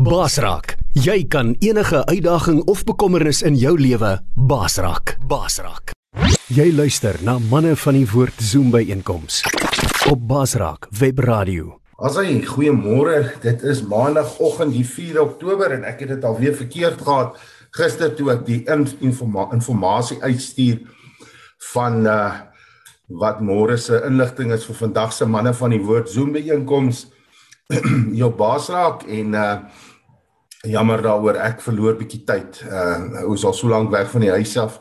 Basraak, jy kan enige uitdaging of bekommernis in jou lewe basraak. Basraak. Jy luister na manne van die woord Zoom by einkoms op Basraak Webradio. Asai, goeiemôre. Dit is maandagooggend die 4 Oktober en ek het dit alweer verkeerd gehad gister toe ek die informa informasie uitstuur van uh wat môre se inligting is vir vandag se manne van die woord Zoom by einkoms jou baas raak en uh jammer daaroor ek verloor bietjie tyd. Uh ons al so lank weg van die huis af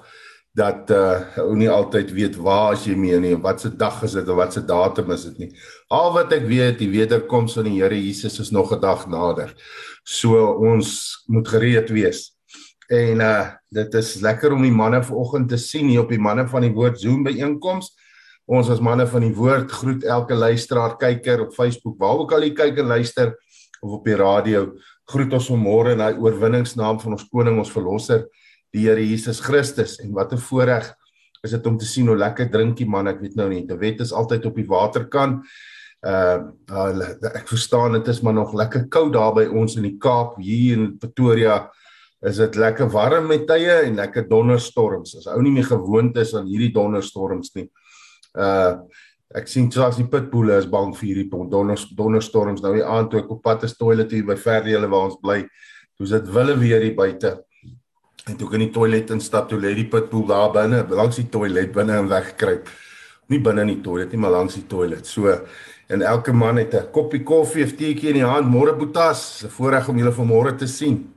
dat uh ou nie altyd weet waar as jy mee nie, wat se dag is dit of wat se datum is dit nie. Al wat ek weet, die wederkoms van die Here Jesus is nog 'n dag nader. So ons moet gereed wees. En uh dit is lekker om die manne vanoggend te sien hier op die manne van die woord Zoom byeenkoms. Ons as manne van die woord groet elke luisteraar, kyker op Facebook, waar ook al jy kyk en luister of op die radio. Groet ons vanmôre in daai oorwinningsnaam van ons koning, ons verlosser, die Here Jesus Christus. En wat 'n voorreg is dit om te sien hoe lekker drinkie man, ek weet nou nie. Die wet is altyd op die waterkant. Uh, uh ek verstaan dit is maar nog lekker koud daar by ons in die Kaap hier in Pretoria is dit lekker warm met tye en lekker donderstorms. As ou nie meer gewoond is aan hierdie donderstorms nie. Uh ek sien selfs die pitboele is bang vir hierdie donder donderstorms nou die aand toe ek op pad is toilet hier by Verdele waar ons bly. Toe is dit wille weer hier buite. En toe ek in die toilet instap, toe lê die pitboel daar binne, langs die toilet binne en weggekruip. Nie binne in die toilet nie, maar langs die toilet. So en elke man het 'n koppie koffie of teetjie in die hand. Môre Boetas, 'n voorreg om julle vanmôre te sien.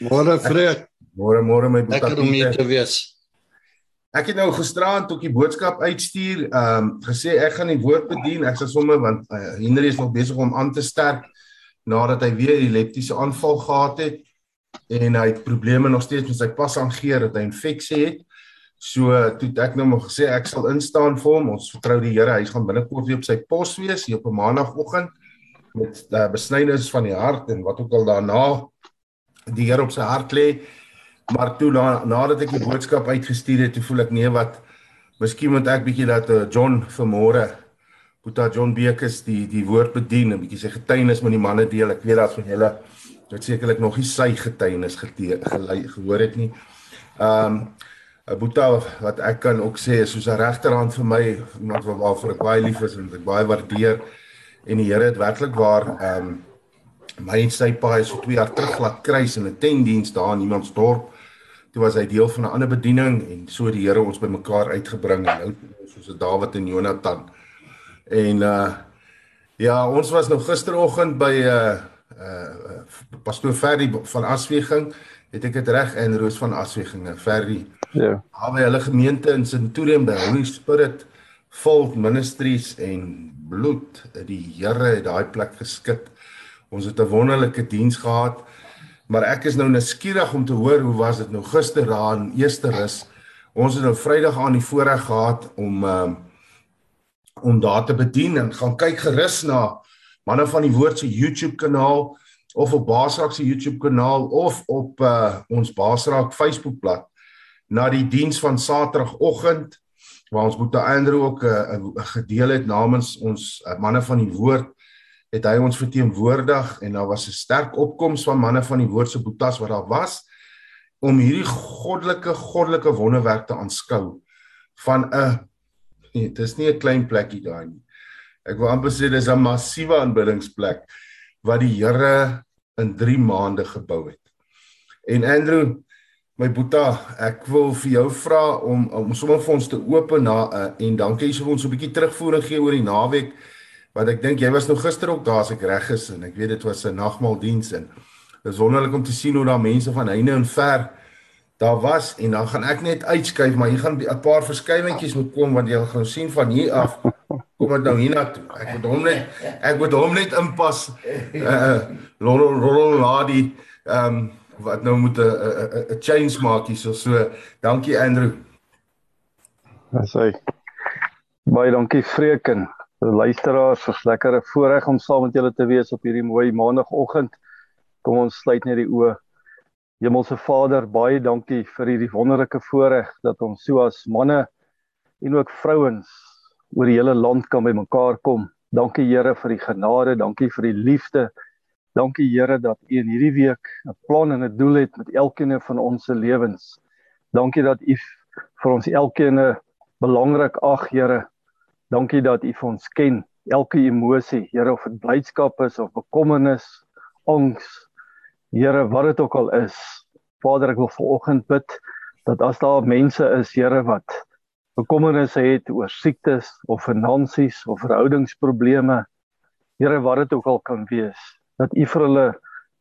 Môre Fred. Môre môre my Boetas. Lekker om hier te wees. Ek het nou gisteraand ook die boodskap uitstuur, ehm um, gesê ek gaan die woord bedien. Ek sê sommer want uh, Henry is nog besig om aan te sterk nadat hy weer 'n epileptiese aanval gehad het en hy het probleme nog steeds met sy pas aangeer dat hy infeksie het. So toe ek nou maar gesê ek sal instaan vir hom. Ons vertrou die Here. Hy gaan binnekort weer op sy pos wees hier op 'n maandagooggend met uh, besnydenis van die hart en wat ook al daarna die Here op sy hart lê. Maar toe na, nadat ek die boodskap uitgestuur het, toe voel ek nee wat miskien moet ek bietjie dat uh, John vanmôre Boeta John Bekes die die woord bedien en bietjie sy getuienis met die manne deel. Ek weet dat van julle wat sekerlik nog nie sy getuienis gehoor het nie. Ehm um, Boeta wat ek kan ook sê is soos 'n regterhand vir my, iemand wat waarvoor ek baie lief is en ek baie waardeer en die Here het werklik waar ehm um, my en sy pa is so 2 jaar terug laat kruis in 'n tentdiens daar in iemand se dorp toe was hy deel van 'n ander bediening en so die Here ons bymekaar uitgebring en nou soos Dawid en Jonathan. En uh ja, ons was nou gisteroggend by 'n uh, uh pastoor Ferry van Asweging, het ek dit reg en Roos van Asweging, Ferry. Ja. Hawe hulle gemeente in Centurion by Holy Spirit Folk Ministries en bloed, die Here het daai plek geskit. Ons het 'n wonderlike diens gehad. Maar ek is nou nuuskierig om te hoor hoe was dit nou gister daar in Esterus. Ons het nou Vrydag aan die voorreg gehad om um, om daar te bedien en gaan kyk gerus na manne van die woord se YouTube kanaal of op Basraak se YouTube kanaal of op uh, ons Basraak Facebook bladsy na die diens van Saterdagoggend waar ons Boeta Andrew ook 'n uh, uh, gedeel het namens ons uh, manne van die woord het hy ons verteenwoordig en daar was 'n sterk opkoms van manne van die woord se boetas wat daar was om hierdie goddelike goddelike wonderwerk te aanskou van 'n nee, dit is nie 'n klein plekkie daar nie. Ek wil amper sê dis 'n massiewe aanbiddingsplek wat die Here in 3 maande gebou het. En Andrew, my boeta, ek wil vir jou vra om om sommer vir ons te open na uh, en dankie as jy ons 'n bietjie terugvoering gee oor die naweek Want ek dink jy was nou gister ook daar as ek reg is en ek weet dit was 'n nagmaaldiens en dit is wonderlik om te sien hoe daar mense van heine en ver daar was en dan gaan ek net uitskuif maar hier gaan 'n paar verskywentjies moet kom want jy gaan sien van hier af kom dit nou hiernatoe. Ek moet hom net ek moet hom net inpas. Uh rol ladi ehm um, wat nou moet 'n 'n change maak hier so so. Dankie Andrew. Dis hy. Baie dankie Freken luisteraars, dis lekker 'n voorreg om saam met julle te wees op hierdie mooi maandagooggend. Kom ons sluit net die oë. Hemelse Vader, baie dankie vir hierdie wonderlike voorreg dat ons so as manne en ook vrouens oor die hele land kan bymekaar kom. Dankie Here vir die genade, dankie vir die liefde Dankie Here dat U in hierdie week 'n plan en 'n doel het met elkeen van ons se lewens. Dankie dat U vir ons elkeen belangrik ag, Here. Dankie dat U vir ons ken, elke emosie, Here of dit blydskap is of bekommernis, angs. Here, wat dit ook al is. Vader, ek wil vanoggend bid dat as daar mense is, Here, wat bekommernisse het oor siektes of finansies of verhoudingsprobleme, Here, wat dit ook al kan wees, dat U vir hulle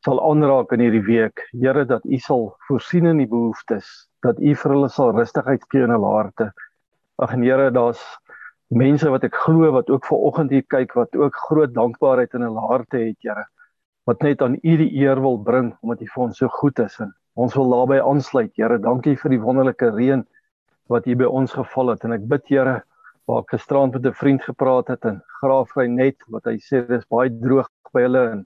sal aanraak in hierdie week. Here, dat U sal voorsien in die behoeftes, dat U vir hulle sal rustigheid gee in hulle harte. Ag en Here, daar's mense wat ek glo wat ook ver oggend hier kyk wat ook groot dankbaarheid in hulle harte het, Here. Wat net aan U die eer wil bring omdat U vir ons so goed is en ons wil daarbey aansluit, Here. Dankie vir die wonderlike reën wat hier by ons geval het en ek bid, Here, waar ek gisterand met 'n vriend gepraat het en graafry net wat hy sê dis baie droog by hulle en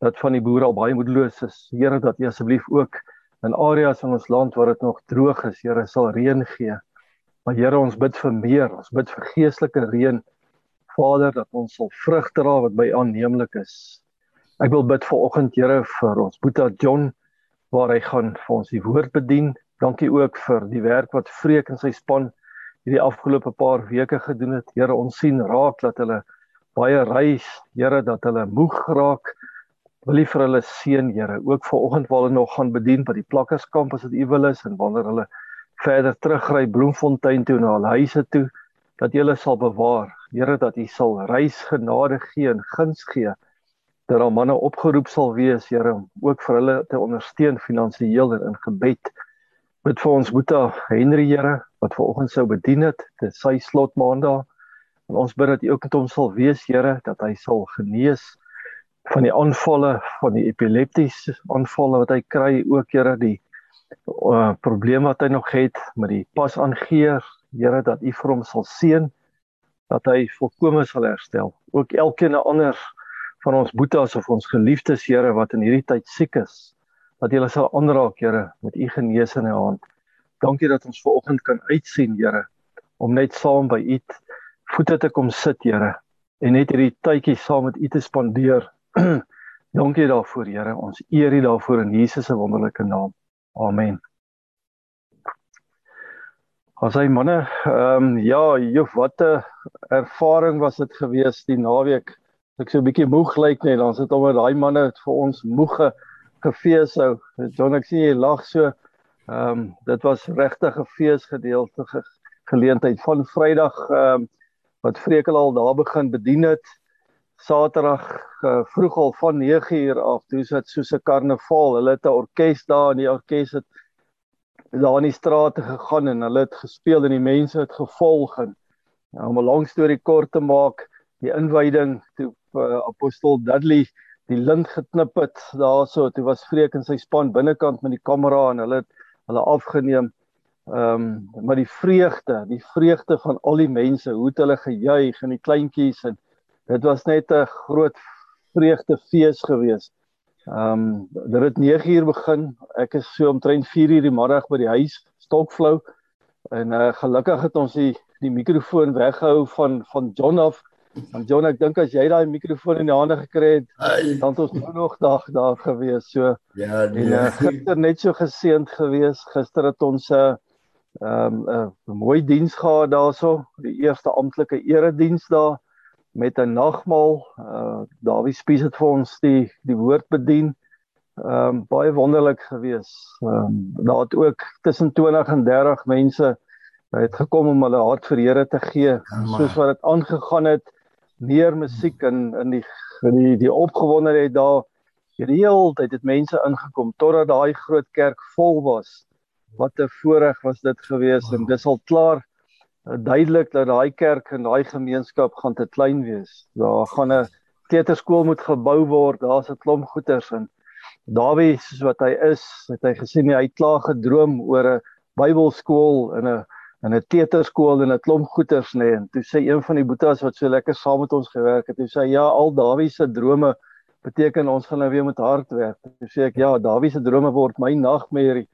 dat van die boere al baie moedeloos is. Here dat U asseblief ook in areas in ons land waar dit nog droog is, Here sal reën gee. Maar Here ons bid vir meer, ons bid vir geestelike reën. Vader dat ons sal vrug dra wat by aanneemlik is. Ek wil bid vir oggend Here vir ons Boeta John waar hy gaan vir ons die woord bedien. Dankie ook vir die werk wat Freek en sy span hierdie afgelope paar weke gedoen het. Here, ons sien raak dat hulle baie reis, Here, dat hulle moeg raak. Wil U vir hulle seën, Here, ook vanoggend waar hulle nog gaan bedien by die plakkerskamp as dit U wil is en wanneer hulle verder terugry Bloemfontein toe na hulle huise toe, dat U hulle sal bewaar. Here, dat U sal reis genade gee en guns gee dat al manne opgeroep sal wees, Here, ook vir hulle te ondersteun finansiëel en in gebed. Bid vir ons Boeta Henry Here wat ver oggend sou bedien het. Dit sy slot maandag en ons bid dat U ook met hom sal wees Here dat hy sal genees van die aanvalle van die epileptiese aanvalle wat hy kry ook Here die uh, probleme wat hy nog het met die pas aangeer Here dat U vir hom sal seën dat hy volkome sal herstel ook elkeen ander van ons boetas of ons geliefdes Here wat in hierdie tyd siek is dat jy hulle sal aanraak, Here, met u genees in u hand. Dankie dat ons ver oggend kan uitsien, Here, om net saam by u voete te kom sit, Here, en net hierdie tydjie saam met u te spandeer. Dankie daarvoor, Here. Ons eer u daarvoor in Jesus se wonderlike naam. Amen. As hy manne, ehm um, ja, joh, wat 'n ervaring was dit gewees die naweek. Ek so 'n bietjie moeg lyk net, dan sit almal daai manne vir ons moege gefees sou. John ek sien jy lag so. Ehm um, dit was regtig 'n feesgedeelte ge geleentheid van Vrydag ehm um, wat Vrekel al daar begin bedien het. Saterdag uh, vroeg al van 9uur af, toe sit soos 'n karnaval. Hulle het 'n orkes daar en die orkes het daar in die strate gegaan en hulle het gespeel en die mense het gevolg en nou, om 'n lang storie kort te maak, die inwyding toe uh, apostel Dudley die lint geknip het daarso toe was Freek en sy span binnekant met die kamera en hulle het hulle afgeneem. Ehm um, maar die vreugde, die vreugde van al die mense, hoe het hulle gejuig en die kleintjies en dit was net 'n groot vreugdefees geweest. Ehm um, dit het 9uur begin. Ek is so omtrent 4uur die middag by die huis stokflou en uh, gelukkig het ons die die mikrofoon weggehou van van John af Want John, ek dink as jy daai mikrofoon in die hande gekry het, dan het ons nou nog dag daar gewees. So Ja, nee. en uh, gister net so geseënd gewees. Gister het ons 'n uh, ehm um, 'n mooi diens gehad daarso, die eerste amptelike erediens daar met 'n nagmaal. Uh Dawie Spies het vir ons die die woord bedien. Ehm um, baie wonderlik gewees. Ehm um, daar het ook tussen 20 en 30 mense het gekom om hulle hart vir Here te gee, ja, soos wat dit aangegaan het meer musiek in in die in die die opgewondenheid daar gereeld het mense ingekom totdat daai groot kerk vol was. Wat 'n voorreg was dit gewees wow. en dis al klaar uh, duidelik dat daai kerk en daai gemeenskap gaan te klein wees. Daar gaan 'n kleuterskool moet gebou word. Daar's 'n klomp goeders en Dawie soos wat hy is, het hy gesien hy het klaar gedroom oor 'n Bybelskool in 'n in 'n teaterskool en 'n klomp goeters nê en toe sê een van die boetas wat so lekker saam met ons gewerk het, hy sê ja, al Dawie se drome beteken ons gaan nou weer met hard werk. Toe sê ek ja, Dawie se drome word my nagmerrie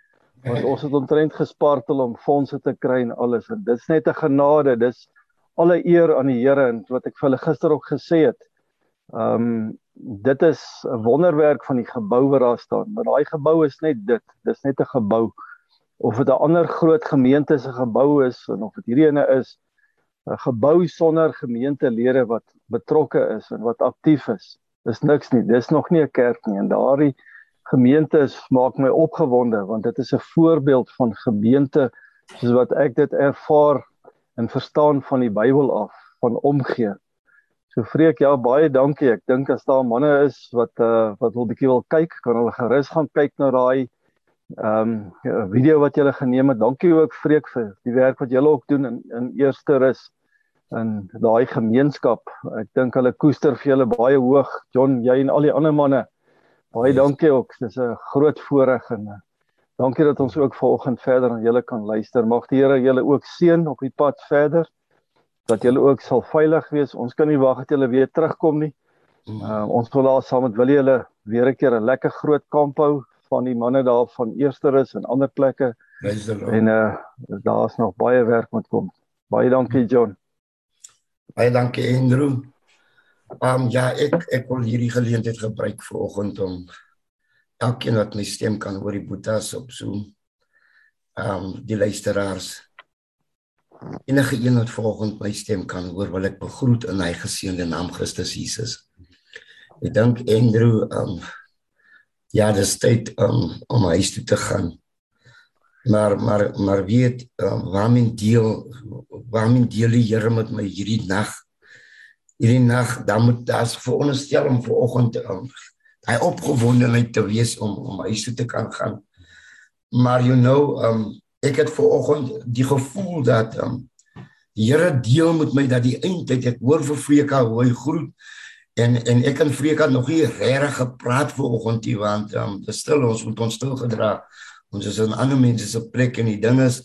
want ons het omtrent gespartel om fondse te kry en alles en dit's net 'n genade, dis alle eer aan die Here en wat ek vir hulle gister ook gesê het. Ehm um, dit is 'n wonderwerk van die gebou wat daar staan, maar daai gebou is net dit. Dis net 'n gebou. Of dit 'n ander groot gemeente se gebou is en of dit hierdie ene is 'n gebou sonder gemeentelede wat betrokke is en wat aktief is. Dis niks nie. Dis nog nie 'n kerk nie en daardie gemeente maak my opgewonde want dit is 'n voorbeeld van gemeente soos wat ek dit ervaar en verstaan van die Bybel af van omgee. So vreek ja baie dankie. Ek dink as daar manne is wat uh wat wil bietjie wil kyk, kan hulle gerus gaan kyk na daai ehm um, video wat jy geneem het. Dankie ook vreek vir die werk wat jy ook doen in in eerste rus in daai gemeenskap. Ek dink hulle koester vir julle baie hoog. John, jy en al die ander manne. Baie yes. dankie ook. Dis 'n groot voorreg en uh, dankie dat ons ook vanoggend verder aan julle kan luister. Mag die Here julle ook seën op die pad verder dat julle ook sal veilig wees. Ons kan nie wag dat julle weer terugkom nie. Uh, ons wil daar saam met wil julle weer 'n keer 'n lekker groot kamp hou van die manne daar van Eersterus en ander plekke. En uh daar's nog baie werk moet kom. Baie dankie John. Baie dankie Andrew. Ehm um, ja, ek ek wil hierdie geleentheid gebruik vanoggend om elkeen wat my stem kan hoor die boetas op Zoom. Ehm um, die luisteraars enige een wat volgens my stem kan hoor wil ek begroet in hy geseënde naam Christus Jesus. Ek dink Andrew um ja, dis tyd um, om huis toe te gaan. Maar maar maar weet um, waarmee deel waarmee deel die Here met my hierdie nag? Hierdie nag dan moet daar's veronderstel om vanoggend um, hy opgewondenheid te wees om om huis toe te kan gaan. Maar you know um ek het ver oggend die gevoel dat um, die Here deel met my dat die eindtyd ek hoor vir Freka hoe hy groet en en ek en Freka nog nie regtig gepraat ver oggend nie want um, dit stil ons moet ons stil gedra ons is in ander mense se plek en die ding is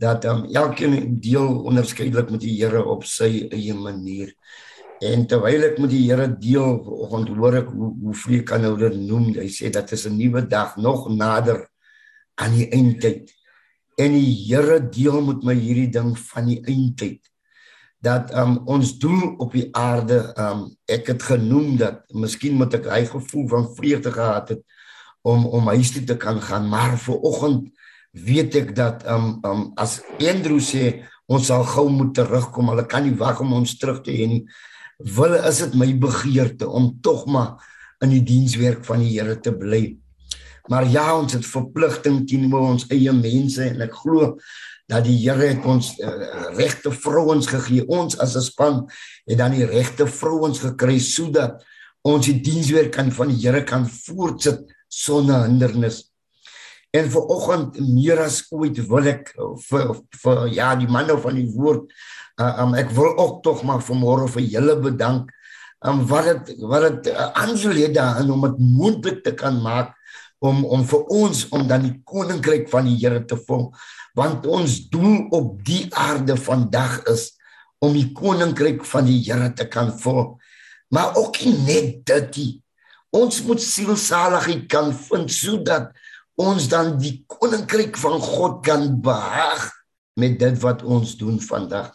dat um, elkeen deel onderskeidelik met die Here op sy eie manier en terwyl ek met die Here deel vanoggend hoor ek hoe hoe Freka nou dit noem hy sê dat is 'n nuwe dag nog nader aan die eindtyd en die Here deel met my hierdie ding van die eindtyd dat um, ons doel op die aarde um, ek het genoem dat miskien moet ek hy gevoel van vreugde gehad het om om huis toe te kan gaan maar vir oggend weet ek dat um, um, as Andrew sê ons sal gou moet terugkom hulle kan nie wag om ons terug te hê nie wil is dit my begeerte om tog maar in die dienswerk van die Here te bly Maar ja, ons het verpligting teenoor ons eie mense en ek glo dat die Here het ons uh, regte vrouens gegee. Ons as 'n span het dan die regte vrouens gekry sodat ons die dienswerk kan van die Here kan voortsit sonder hindernis. En vir oggend meer as ooit wil ek vir vir ja, die manne van die woord uh, um, ek wil ook tog maar vanmôre vir julle bedank. Um, wat het wat het uh, aansluit daarin om dit moontlik te kan maak om om vir ons om dan die koninkryk van die Here te volg want ons doel op die aarde vandag is om die koninkryk van die Here te kan volg maar ook nie net dit nie ons moet sielsaligheid kan vind sodat ons dan die koninkryk van God kan behaag met dit wat ons doen vandag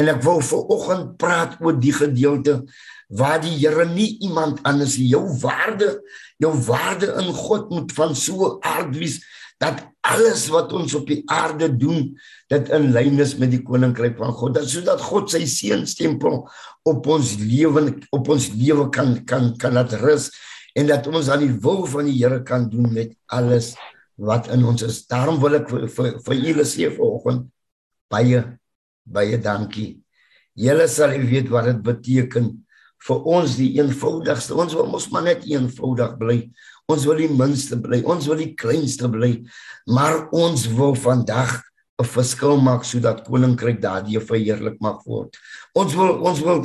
en ek wou vir oggend praat oor die gedeelte waar die Here nie iemand anders jou waarde jou waarde in God moet van so aard wees dat alles wat ons op die aarde doen dit in lyn is met die koninkryk van God. Dat sodat God sy seën stempel op ons lewe op ons lewe kan kan kan laat rus en dat ons aan die wil van die Here kan doen met alles wat in ons is. Daarom wil ek vir, vir julle sê vanoggend baie baie dankie julle sal weet wat dit beteken vir ons die eenvoudigste. Ons wil mos maar net eenvoudig bly. Ons wil die minste bly. Ons wil die kleinste bly. Maar ons wil vandag 'n verskil maak sodat koninkryk daardie verheerlik mag word. Ons wil ons wil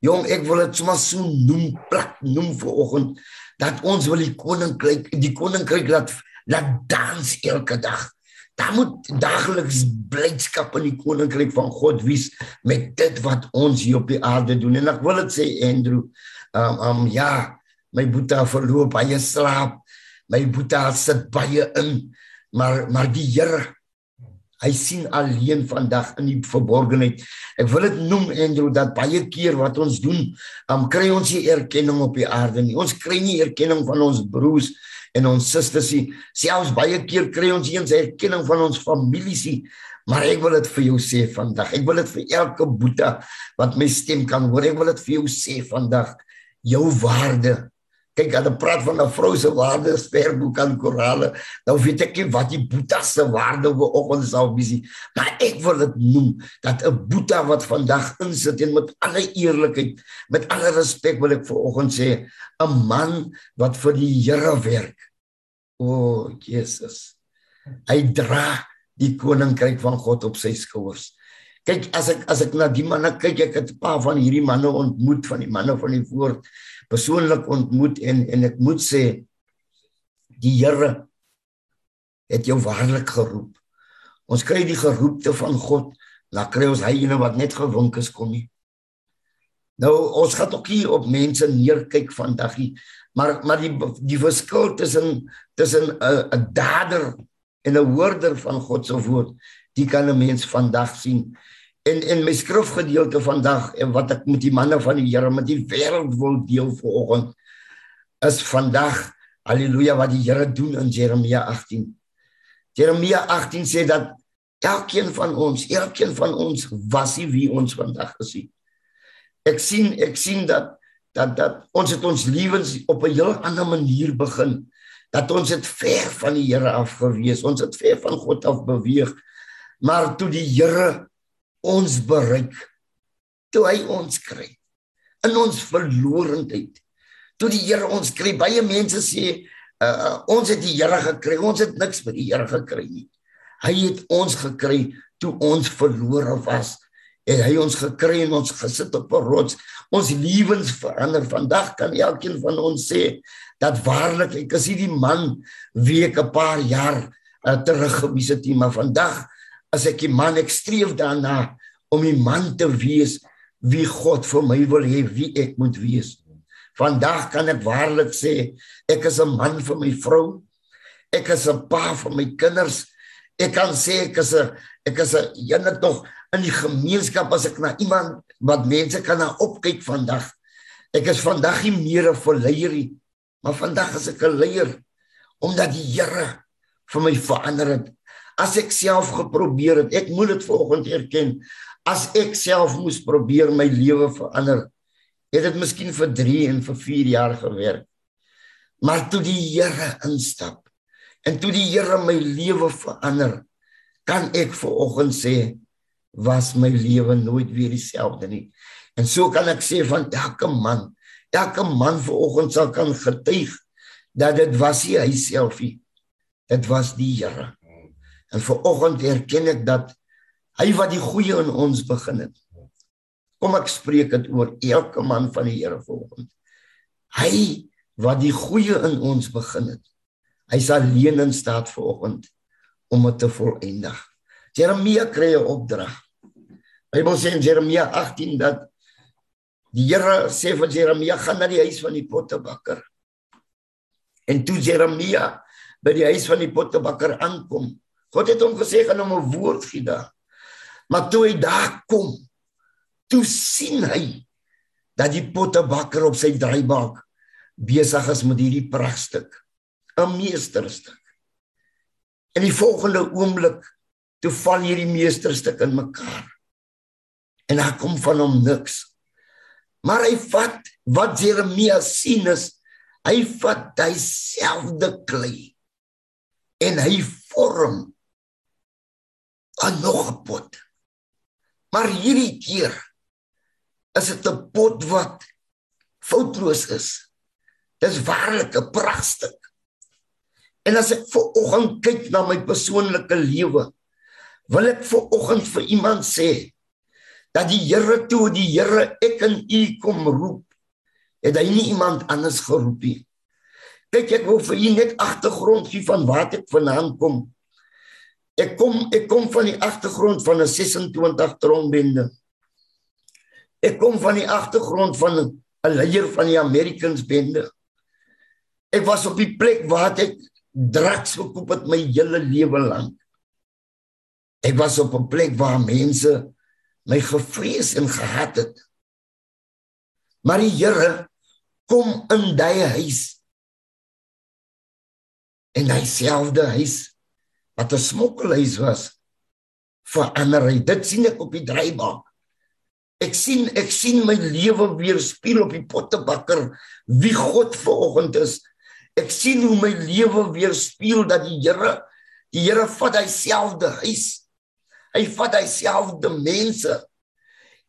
jong, ek wil dit sommer so noem, plak noem vir oggend dat ons wil die koninkryk die koninkryk laat laat dans elke dag. Daar moet daagliks blydskap in die koninkryk van God wees met dit wat ons hier op die aarde doen. En ek wil dit sê Andrew, um um ja, my boetie verloop baie slaap. My boetie sit baie in. Maar maar die Here Hy sien alleen vandag in die verborgenheid. Ek wil dit noem Andrew dat baie keer wat ons doen, um, kry ons nie erkenning op die aarde nie. Ons kry nie erkenning van ons broers en ons susters nie. Selfs baie keer kry ons eens erkenning van ons families nie. Maar ek wil dit vir jou sê vandag. Ek wil dit vir elke boeta wat my stem kan hoor. Ek wil dit vir jou sê vandag. Jou waarde kyk hulle praat van 'n vrou se waarde sterboek aan korale. Nou weet ek nie wat die boeta se waarde wo oggend sal wees maar ek wil dit noem dat 'n boeta wat vandag insit en met alle eerlikheid met alle respek wil ek vir oggend sê 'n man wat vir die Here werk. O oh, Jesus. Hy dra die koninkryk van God op sy skouers. Kyk as ek as ek na die manne kyk ek het 'n paar van hierdie manne ontmoet van die manne van die woord persoonlik ontmoet en en ek moet sê die Here het jou waarlik geroep. Ons kry die geroepte van God, dan kry ons hy ene wat net gewink is kom nie. Nou ons gaan ook hier op mense neerkyk vandag nie, maar maar die die verskil tussen tussen 'n 'n dader en 'n hoorder van God se woord, die kan 'n mens vandag sien in in my skrifgedeelte vandag en wat ek met die manne van die Here met die wêreld wil deel vanoggend is vandag haleluja wat die Here doen in Jeremia 18. Jeremia 18 sê dat elkeen van ons, elkeen van ons was nie wie ons vandag is nie. Ek sien ek sien dat dat dat ons het ons lewens op 'n heel ander manier begin. Dat ons het ver van die Here af gewees. Ons het ver van God af beweeg. Maar toe die Here ons bereik toe hy ons kry. In ons verlorendheid toe die Here ons kry. Baie mense sê uh, ons het die Here gekry. Ons het niks met die Here gekry nie. Hy het ons gekry toe ons verlore was. En hy ons gekry en ons gesit op 'n rots. Ons lewens verander. Vandag kan elkeen van ons sê dat waarlik ek is hierdie man wie ek 'n paar jaar uh, terug gewees het maar vandag as ek die man ek streef daarna om die man te wees wie God vir my wil hê wie ek moet wees. Vandag kan ek waarlik sê ek is 'n man vir my vrou. Ek is 'n pa vir my kinders. Ek kan sê ek is 'n ek is 'n ene tog in die gemeenskap as ek na iemand wat mense kan na opkyk vandag. Ek is vandag nie meer 'n verleier nie, maar vandag is ek 'n leier omdat die Here vir my verander het as ek self geprobeer het, ek moet dit vanoggend erken, as ek self moes probeer my lewe verander, het dit miskien vir 3 en vir 4 jaar gewerk. Maar toe die Here instap en toe die Here my lewe verander, kan ek vanoggend sê was my lewe nooit weer dieselfde nie. En so kan ek sê van elke man, elke man vanoggend sal kan getuig dat dit was nie hy self nie. Dit was die Here. En vir oggend erken ek dat hy wat die goeie in ons begin het. Kom ek spreek dit oor elke man van die Here vanoggend. Hy wat die goeie in ons begin het. Hy sal alleen in staat vanoggend om dit te volëindig. Jeremia kry 'n opdrag. Bybel sê in Jeremia 18 dat die Here sê vir Jeremia gaan na die huis van die pottebakker. En toe Jeremia by die huis van die pottebakker aankom, God het hom gesê gaan hom 'n woord gee daar. Maar toe hy daar kom, toe sien hy dat die pottebakker op sy draaibank besig is met hierdie pragtstuk, 'n meesterstuk. En die volgende oomblik toe val hierdie meesterstuk in mekaar. En daar kom van hom niks. Maar hy vat wat Jeremia sien is hy vat hy selfde klei en hy vorm 'n nog 'n pot. Maar hierdie keer is dit 'n pot wat foutloos is. Dis waarlik 'n pragtstuk. En as ek ver oggend kyk na my persoonlike lewe, wil ek ver oggend vir iemand sê dat die Here toe die Here ek en u kom roep, het hy nie iemand anders geroep nie. Kyk ek wil vir u net agtergrond gee van waar ek vandaan kom. Ek kom ek kom van die agtergrond van 'n 26 trombende. Ek kom van die agtergrond van 'n leier van die Americans bende. Ek was op die plek waar ek drugs gekoop het my hele lewe lank. Ek was op 'n plek waar mense my gevrees en gehaat het. Maar die Here kom in daai huis. En hy selfde huis wat 'n smokkelhuis was verander hy. Dit sien ek op die drybank. Ek sien ek sien my lewe weer speel op die pottebakker wie God vanoggend is. Ek sien hoe my lewe weer speel dat die Here die Here vat hy selfde huis. Hy vat hy selfde mense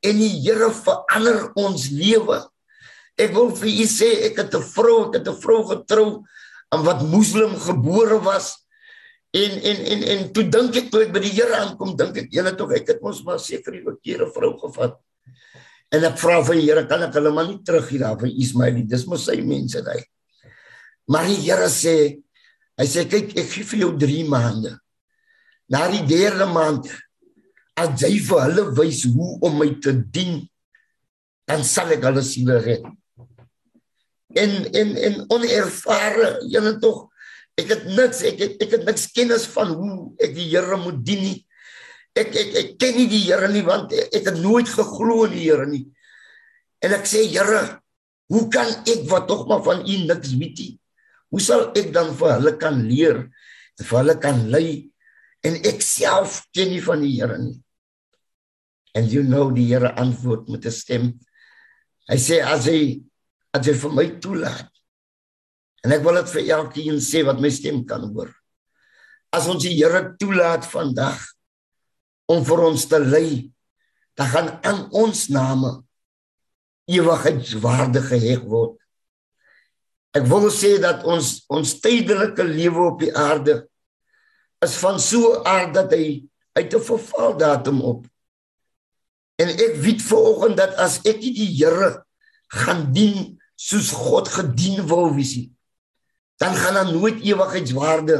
en die Here verander ons lewe. Ek wil vir u sê ek het 'n vrou, ek het 'n vrou getrou aan wat moslim gebore was. En en en en toe dink ek toe ek by die Here aankom, dink ek julle tog ek het mos maar seker die verkeerde vrou gevat. En ek vra vir die Here, kan ek hulle maar nie terug hier af vir Ismael? Dis mos sy mense daai. Maar die Here sê, hy sê kyk, ek gee vir jou 3 maande. Na die derde maand as jy vir hulle wys hoe om my te dien, dan sal ek hulle siele red. En en en onervare, julle tog Ek het niks ek het, ek het niks kennis van hoe ek die Here moet dien nie. Ek ek ek ken nie die Here nie want ek, ek het nooit geglo in die Here nie. En ek sê Here, hoe kan ek wat tog maar van U niks weet nie? Hoe sal ek dan vir hulle kan leer? Vir hulle kan lei en ek self ken nie van die Here nie. And you know die Here antwoord met 'n stem. Hy sê as hy as hy vir my toelaat En ek wil dit vir elkeen sê wat my stem kan hoor. As ons die Here toelaat vandag om vir ons te lei, dan gaan aan ons name ewigheidswaarde geheg word. Ek wil sê dat ons ons tydelike lewe op die aarde is van so aard dat hy uit 'n verval datum op. En ek weet vanoggend dat as ek die Here gaan dien soos God gedien wou wees, dan gaan daar nooit ewigheidswaarde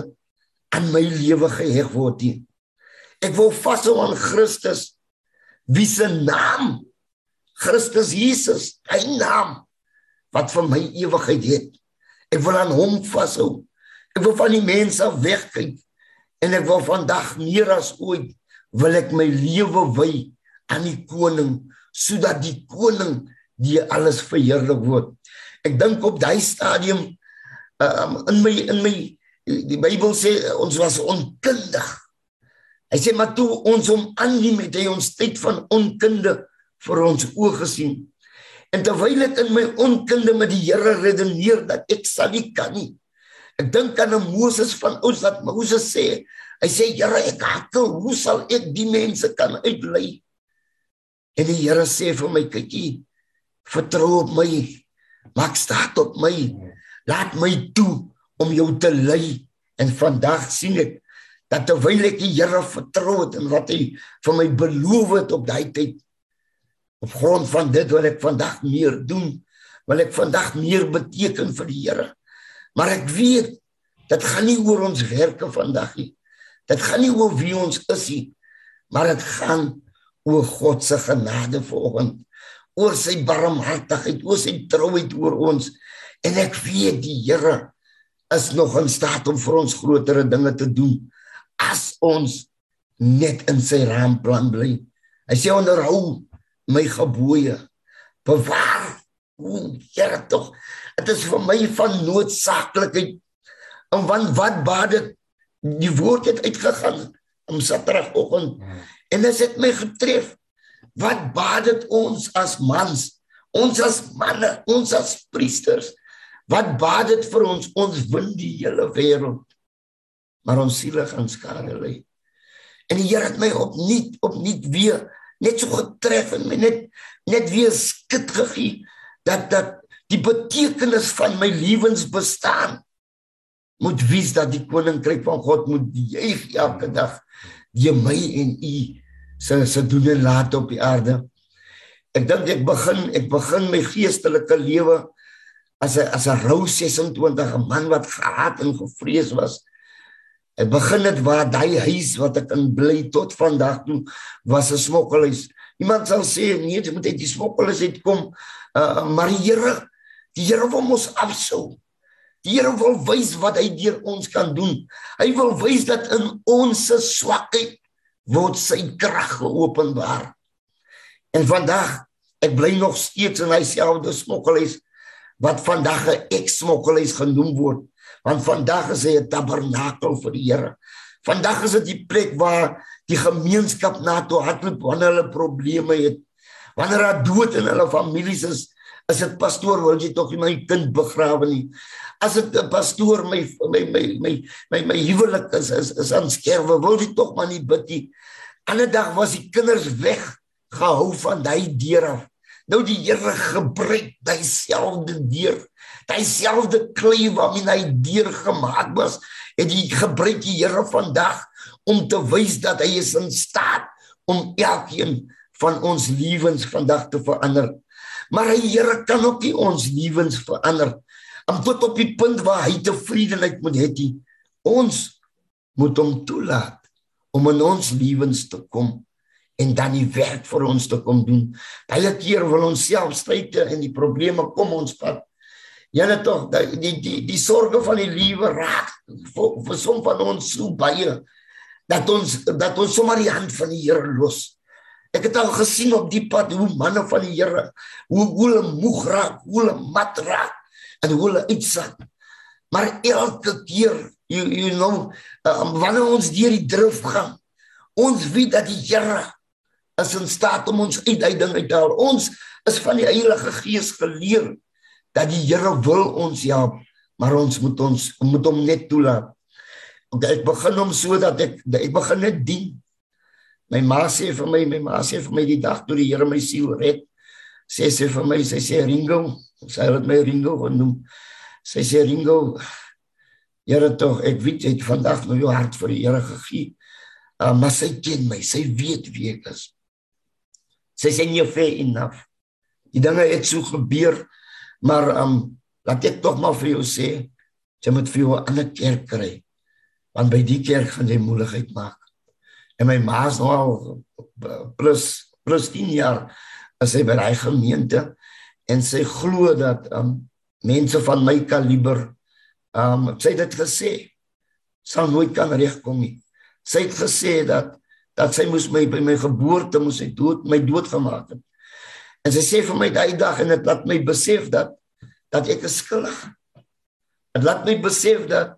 aan my lewe geheg word nie. Ek wil vashou aan Christus wie se naam Christus Jesus, hy naam wat vir my ewigheid het. Ek wil aan hom vashou. Ek wil van die mense wegkyk en ek wil vandag meer as ooit wil ek my lewe wy aan die koning sodat die koning die alles verheerlik word. Ek dink op daai stadium um, in my in my die Bybel sê ons was onkundig. Hy sê maar toe ons hom aanneem het hy ons tyd van onkunde vir ons oë gesien. En terwyl ek in my onkunde met die Here redeneer dat ek sal nie kan nie. Ek dink aan 'n Moses van ons wat Moses sê, hy sê Here ek hakkel, hoe sal ek die mense kan uitlei? En die Here sê vir my kykie, vertrou op my. Maak staat op my. Laat my toe om jou te lei. En vandag sien ek dat terwyl ek die Here vertrou het en wat hy vir my beloof het op daai tyd op grond van dit wil ek vandag meer doen wil ek vandag meer beteken vir die Here. Maar ek weet dit gaan nie oor ons werke vandag nie. Dit gaan nie oor wie ons is nie maar dit gaan oor God se genade vanoggend oor sy barmhartigheid oor sy trouheid oor ons En ek weet die Here is nog in staat om vir ons grotere dinge te doen as ons net in sy raamplan bly. Hy sê onderhou my gebooie. Bewaar o, Here tog. Dit is vir my van noodsaaklikheid. En want wat baat dit die woord het uitgegaan om Saterdagoggend en dit het my getref. Wat baat dit ons as mans? Ons as manne, ons as priesters Wat baat dit vir ons ons win die hele wêreld maar ons siele gaan skade ly. En die Here het my opnuut opnuut weer net so getref en my net net weer skit gegee dat dat die betekenis van my lewensbestaan moet wys dat die koninkryk van God moet juig elke dag die my en u se se doen en laat op die aarde. Ek dink ek begin ek begin my geestelike lewe as 'n as 'n rou 26 'n man wat gehaat en gevrees was. Ek begin dit waar daai huis wat ek in bly tot vandag toe was 'n smokkelhuis. Iemand sal sê nee, jy moet uit die smokkelhuis uitkom. Uh maar Here, die Here wil ons afsou. Die Here wil wys wat hy deur ons kan doen. Hy wil wys dat in ons se swakheid word sy krag geopenbaar. En vandag ek bly nog steeds in hy selfde smokkelhuis wat vandag 'n eks-smokkelhuis genoem word, want vandag is hy 'n tabernakel vir die Here. Vandag is dit die plek waar die gemeenskap na toe hardloop wanneer hulle probleme het. Wanneer daar dood in hulle families is, is dit pastoor wil jy tog nie my kind begrawe nie. As dit 'n pastoor my my my my my my huwelik is is is aan skerwe, wil jy tog maar nie bid nie. Ander dag was die kinders weg gehou van daai deur af. Nou die Here gebruik daai selfde deur, daai selfde klei waarmee hy deur gemaak was, het hy gebruik die Here vandag om te wys dat hy is in staat om elkeen van ons lewens vandag te verander. Maar die Here kan ook nie ons lewens verander om tot op die punt waar hy tevredenheid moet hê. Ons moet hom toelaat om in ons lewens te kom en dan die werk vir ons te kom doen. Baie keer wil ons self stryde en die probleme kom ons pad. Julle tog die die die, die sorge van die lewe raak vir, vir som van ons so baie dat ons dat ons sommer die hand van die Here los. Ek het al gesien op die pad hoe manne van die Here hoe hulle moeg raak, hoe hulle mat raak en hoe hulle uitsak. Maar elke keer you you know um, wanneer ons deur die drif gaan, ons weet dat die Here is in staat om ons uit daai ding uit te haal. Ons is van die Heilige Gees geleer dat die Here wil ons help, maar ons moet ons moet hom net toelaat. Ek begin hom sodat ek ek begin net dien. My ma sê vir my, my ma sê vir my die dag toe die Here my siel red, sê sy vir my, sy sê Ringo, sy het my Ringo genoem. Sy sê Ringo, Here tog, ek weet jy het vandag nou jou hart vir die Here gegee. Uh, maar sy ken my, sy weet wie ek is. Sy sê nie fair enough. Die dinge het so gebeur, maar um laat ek tog maar vir jou sê, jy moet vir jou 'n ander kerk kry. Want by die kerk gaan jy moeilikheid maak. En my ma is nou al plus plus 10 jaar as sy by daai gemeente en sy glo dat um mense van my kaliber um sy het dit gesê sal nooit kan regkom nie. Sy het gesê dat dat sy moes my by my geboorte moes hy dood my dood gemaak het. En sy sê vir my daai dag en dit laat my besef dat dat ek skuldig. Dit laat my besef dat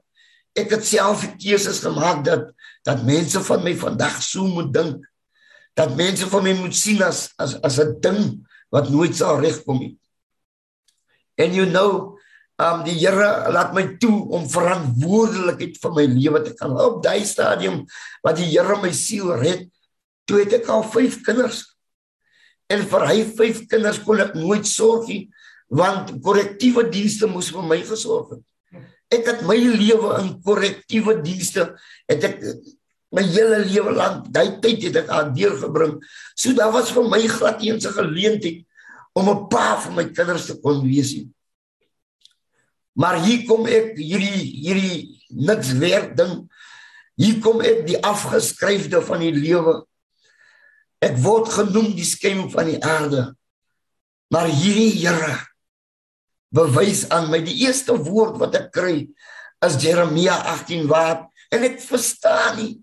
ek het self keuses gemaak dat dat mense van my vandag so moet dink. Dat mense van my moet sien as as as 'n ding wat nooit sal regkom nie. And you know um die Here laat my toe om verantwoordelikheid vir my lewe te kan op daai stadium wat die Here my siel red. Toe het ek al 5 kinders. En vir hy 5 kinders kon ek nooit sorg nie want korrektiewe dienste moes vir my gesorg het. Ek het my lewe in korrektiewe dienste het ek my hele lewe lank daai tyd het ek aan deurgebring. So daar was vir my glad eens 'n geleentheid om 'n pa vir my kinders te kon wees nie Maar hier kom ek hierdie hierdie niks werd ding. Hier kom ek die afgeskryfde van die lewe. Ek word genoem die skem van die aarde. Maar hierdie Here bewys aan my die eerste woord wat ek kry is Jeremia 18 waar en ek verstaan nie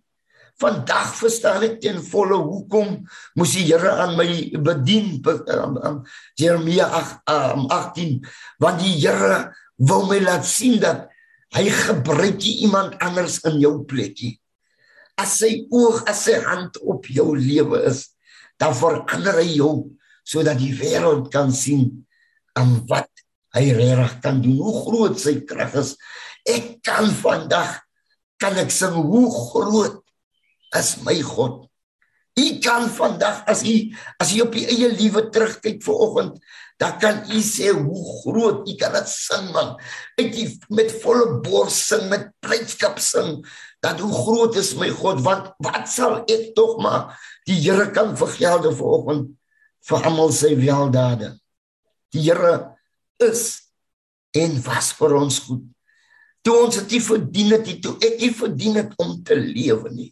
vandag verstaan ek ten volle hoekom moes die Here aan my bedien um, um, Jeremia 18 um, want die Here wil my laat sien dat hy gebruik iemand anders in jou plekkie. As sy oog, as sy hand op jou lewe is, dan verander hy jou sodat die wêreld kan sien aan wat hy reg kan doen, hoe groot sy krag is. Ek kan vandag kan ek sing hoe groot is my God. U kan vandag as u as u op u eie lewe terugkyk vir oggend, dan kan u sê hoe groot u kan dit sing man. Uit die met volle bors sing met blydskap sing dat hoe groot is my God want wat sal ek tog maar die Here kan vergelde vir oggend vir almal sy weldade. Die Here is en was vir ons goed. Toe ons dit verdien het, toe ek nie verdien het om te lewe nie.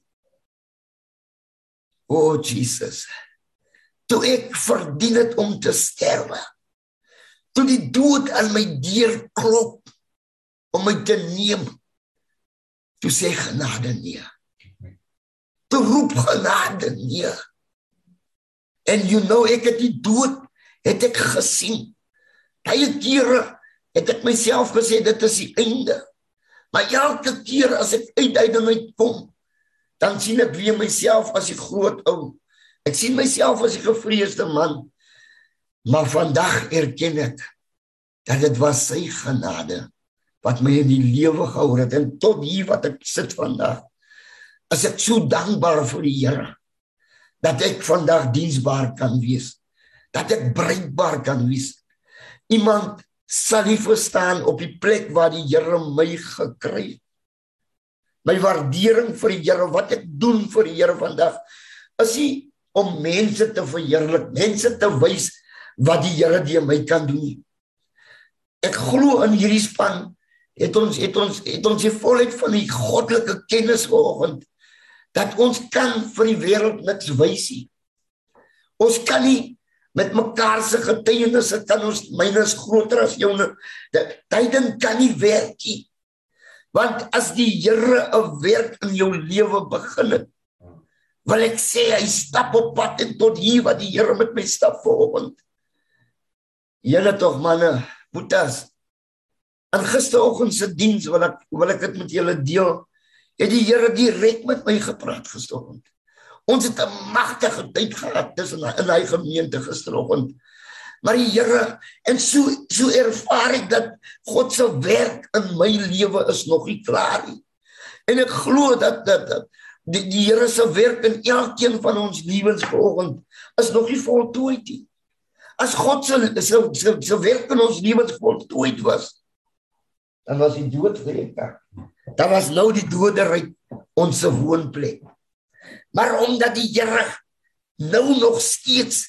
O oh, Jesus. Toe ek verdien het om te sterwe toe die dood aan my deur klop om my te neem toe sê genade nee te roep genade nee. En you know ek het die dood het ek gesien. Baie kere het ek myself gesê dit is die einde. Maar elke keer as ek uit uit kom, dan sien ek weer myself as die groot ou. Ek sien myself as die gevreesde man. Maar vandag erken ek dat dit was sy genade wat my in die lewe gehou het en tot hier wat ek sit vandag. As ek so dankbaar vir die Here dat ek vandag diensbaar kan wees. Dat ek bruikbaar kan wees. Iemand sal nie verstaan op die plek waar die Here my gekry het. My waardering vir die Here wat ek doen vir die Here vandag is nie om mense te verheerlik, mense te wys wat die Here deur my kan doen. Ek glo in hierdie span het ons het ons het ons die volheid van die goddelike kennis vanoggend dat ons kan vir die wêreld niks wys nie. Ons kan nie met mekaar se getuienisse kan ons myne is groter as joune. Dit ding kan nie werk nie. Want as die Here 'n werk in jou lewe begin het, wil ek sê hy stap op pad en tot hier wat die Here met my stap vanoggend. Julle tog manne, boetas. En gisteroggend se diens wil ek wil ek dit met julle deel. Het die Here direk met my gepraat gisteroggend. Ons het 'n magtige tyd gehad tussen in hy gemeente gisteroggend. Maar die Here en so so ervaar ek dat God se werk in my lewe is nog nie klaar nie. En ek glo dat dat, dat die, die Here se werk in elkeen van ons lewens vanoggend is nog nie voltooi nie. As God se se se, se werk in ons lewens voltooi was, dan was die dood verreek. Dan was nou die doderyk ons woonplek. Maar omdat die Here nou nog steeds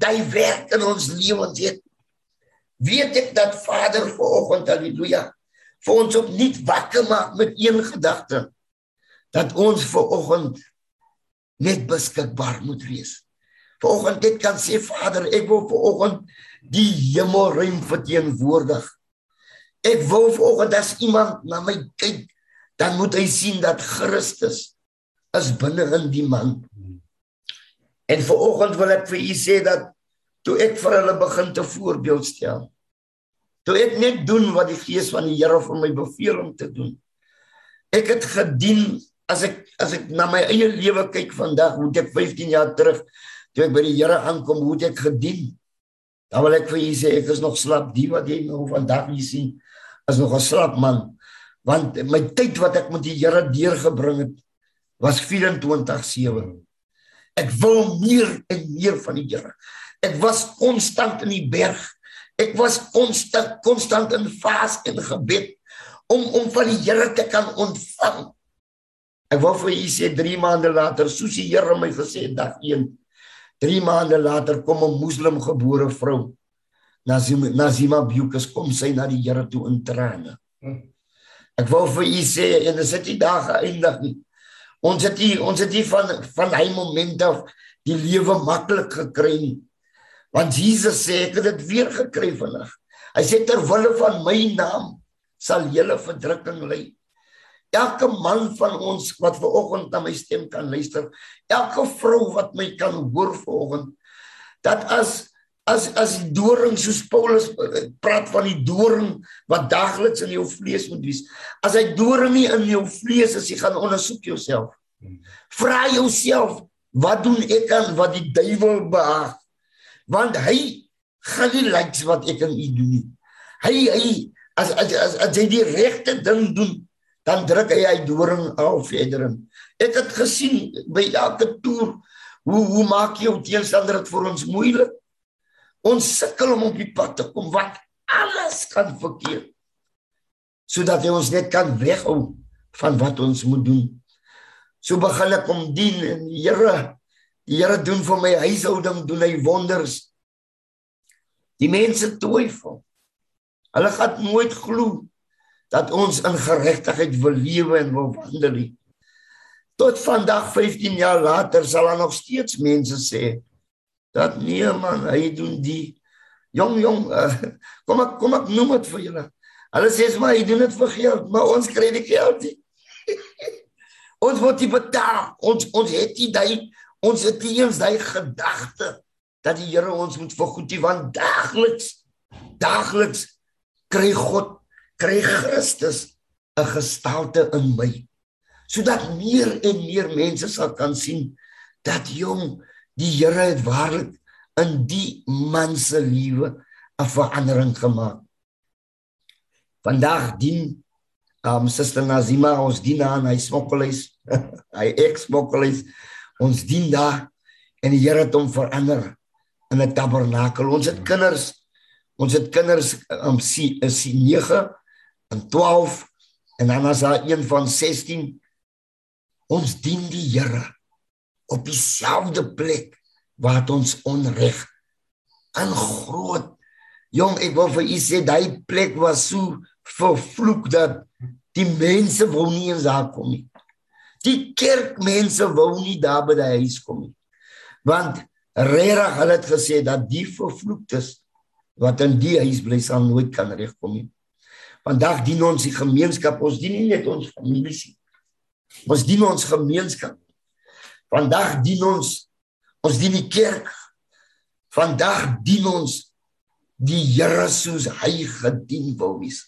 daai werk in ons lewens het, weet ek dat Vader vanoggend haleluja vir ons opnuut wakker maak met een gedagte dat ons vanoggend net beskikbaar moet wees. Vanoggend dit kan sê Vader, ek wil vanoggend die hemelruim verteenwoordig. Ek wil vanoggend as iemand na my kyk, dan moet hy sien dat Christus is binne in die man. En vanoggend wil ek vir u sê dat toe ek vir hulle begin te voorbeeld stel. Toe ek net doen wat die gees van die Here vir my beveel om te doen. Ek het gedien as ek as ek na my eie lewe kyk vandag, hoe ek 15 jaar terug toe ek by die Here aankom, hoe ek gedien. Dan wil ek vir u sê ek is nog slap, die wat jy nou vandag hier sien, is nog 'n slap man. Want my tyd wat ek met die Here deurgebring het, was 24/7. Ek wil meer en meer van die Here. Ek was konstant in die berg. Ek was konstant konstant in vas en gebed om om van die Here te kan ontvang. Ek wou vir u sê 3 maande later, soos die Here my gesê het dag 1. 3 maande later kom 'n moslim gebore vrou. Nazima Nazima Bukus kom sy na die Here toe in trane. Ek wou vir u sê en dit is die dag geëindig nie. Ons het hier ons het hier van van hy moment af die lewe maklik gekry nie. Want Jesus sê ek het dit weer gekry vandag. Hy sê ter wille van my naam sal julle verdrukking ly. Elke man van ons wat ver oggend na my stem kan luister, elke vrou wat my kan hoor ver oggend, dat as as as die doring soos Paulus eh, praat van die doring wat daagliks in jou vlees moet wees. As hy doring nie in jou vlees is, jy gaan ondersoek jouself. Vra jouself, wat doen ek aan wat die duiwel behaag? Want hy gaan nie lyk wat ek aan u doen nie. Hy hy as as as, as hy die regte ding doen, dan druk hy hy doring al verder. Ek het gesien by elke toer hoe hoe maak jy jou teenstander dit vir ons moeilik? Ons sukkel om op die pad te kom wat alles kan verkeer. Sodat hy ons net kan weghou van wat ons moet doen. So begin ek om dien en Here, die Here doen vir my huishouding, doen hy wonders. Die mense twyfel. Hulle gaan nooit glo dat ons in geregtigheid wil lewe en wil wandel nie. Tot vandag 15 jaar later sal daar nog steeds mense sê dat nee man, hy doen die jong jong uh, kom ek kom ek noem dit vir julle. Hulle sê maar hy doen dit vir geld, maar ons kry die geld nie. Ons word nie betaal. Ons ons het nie daai ons het nie eens daai gedagte dat die Here ons moet vergoed nie want daagliks daagliks kry God kry Christus 'n gestalte in my sodat meer en meer mense sal kan sien dat jong die Here het waarlik in die man se lewe 'n verandering gemaak. Vandag dien um Suster Nazima ons dien aan hy smokkelhuis, hy ex-smokkelhuis. Ons dien daar en die Here het hom verander in 'n tabernakel. Ons het kinders. Ons het kinders um sie is 9 en 12 en dan as daar een van 16 ons dien die Here op dieselfde plek wat ons onreg in groot. Jong ek wil vir u sê daai plek was so vervloek dat die mense wou nie eens daar kom nie. Die kerkmense wou nie daar by die huis kom nie. Want regtig hulle het gesê dat die vervloektes wat in die huis bly sal nooit kan regkom nie vandag dien ons die gemeenskap ons dien nie net ons familie nie ons dien ons gemeenskap vandag dien ons Ons dien die kerk. Vandag dien ons die Here soos hy gedien wou wees.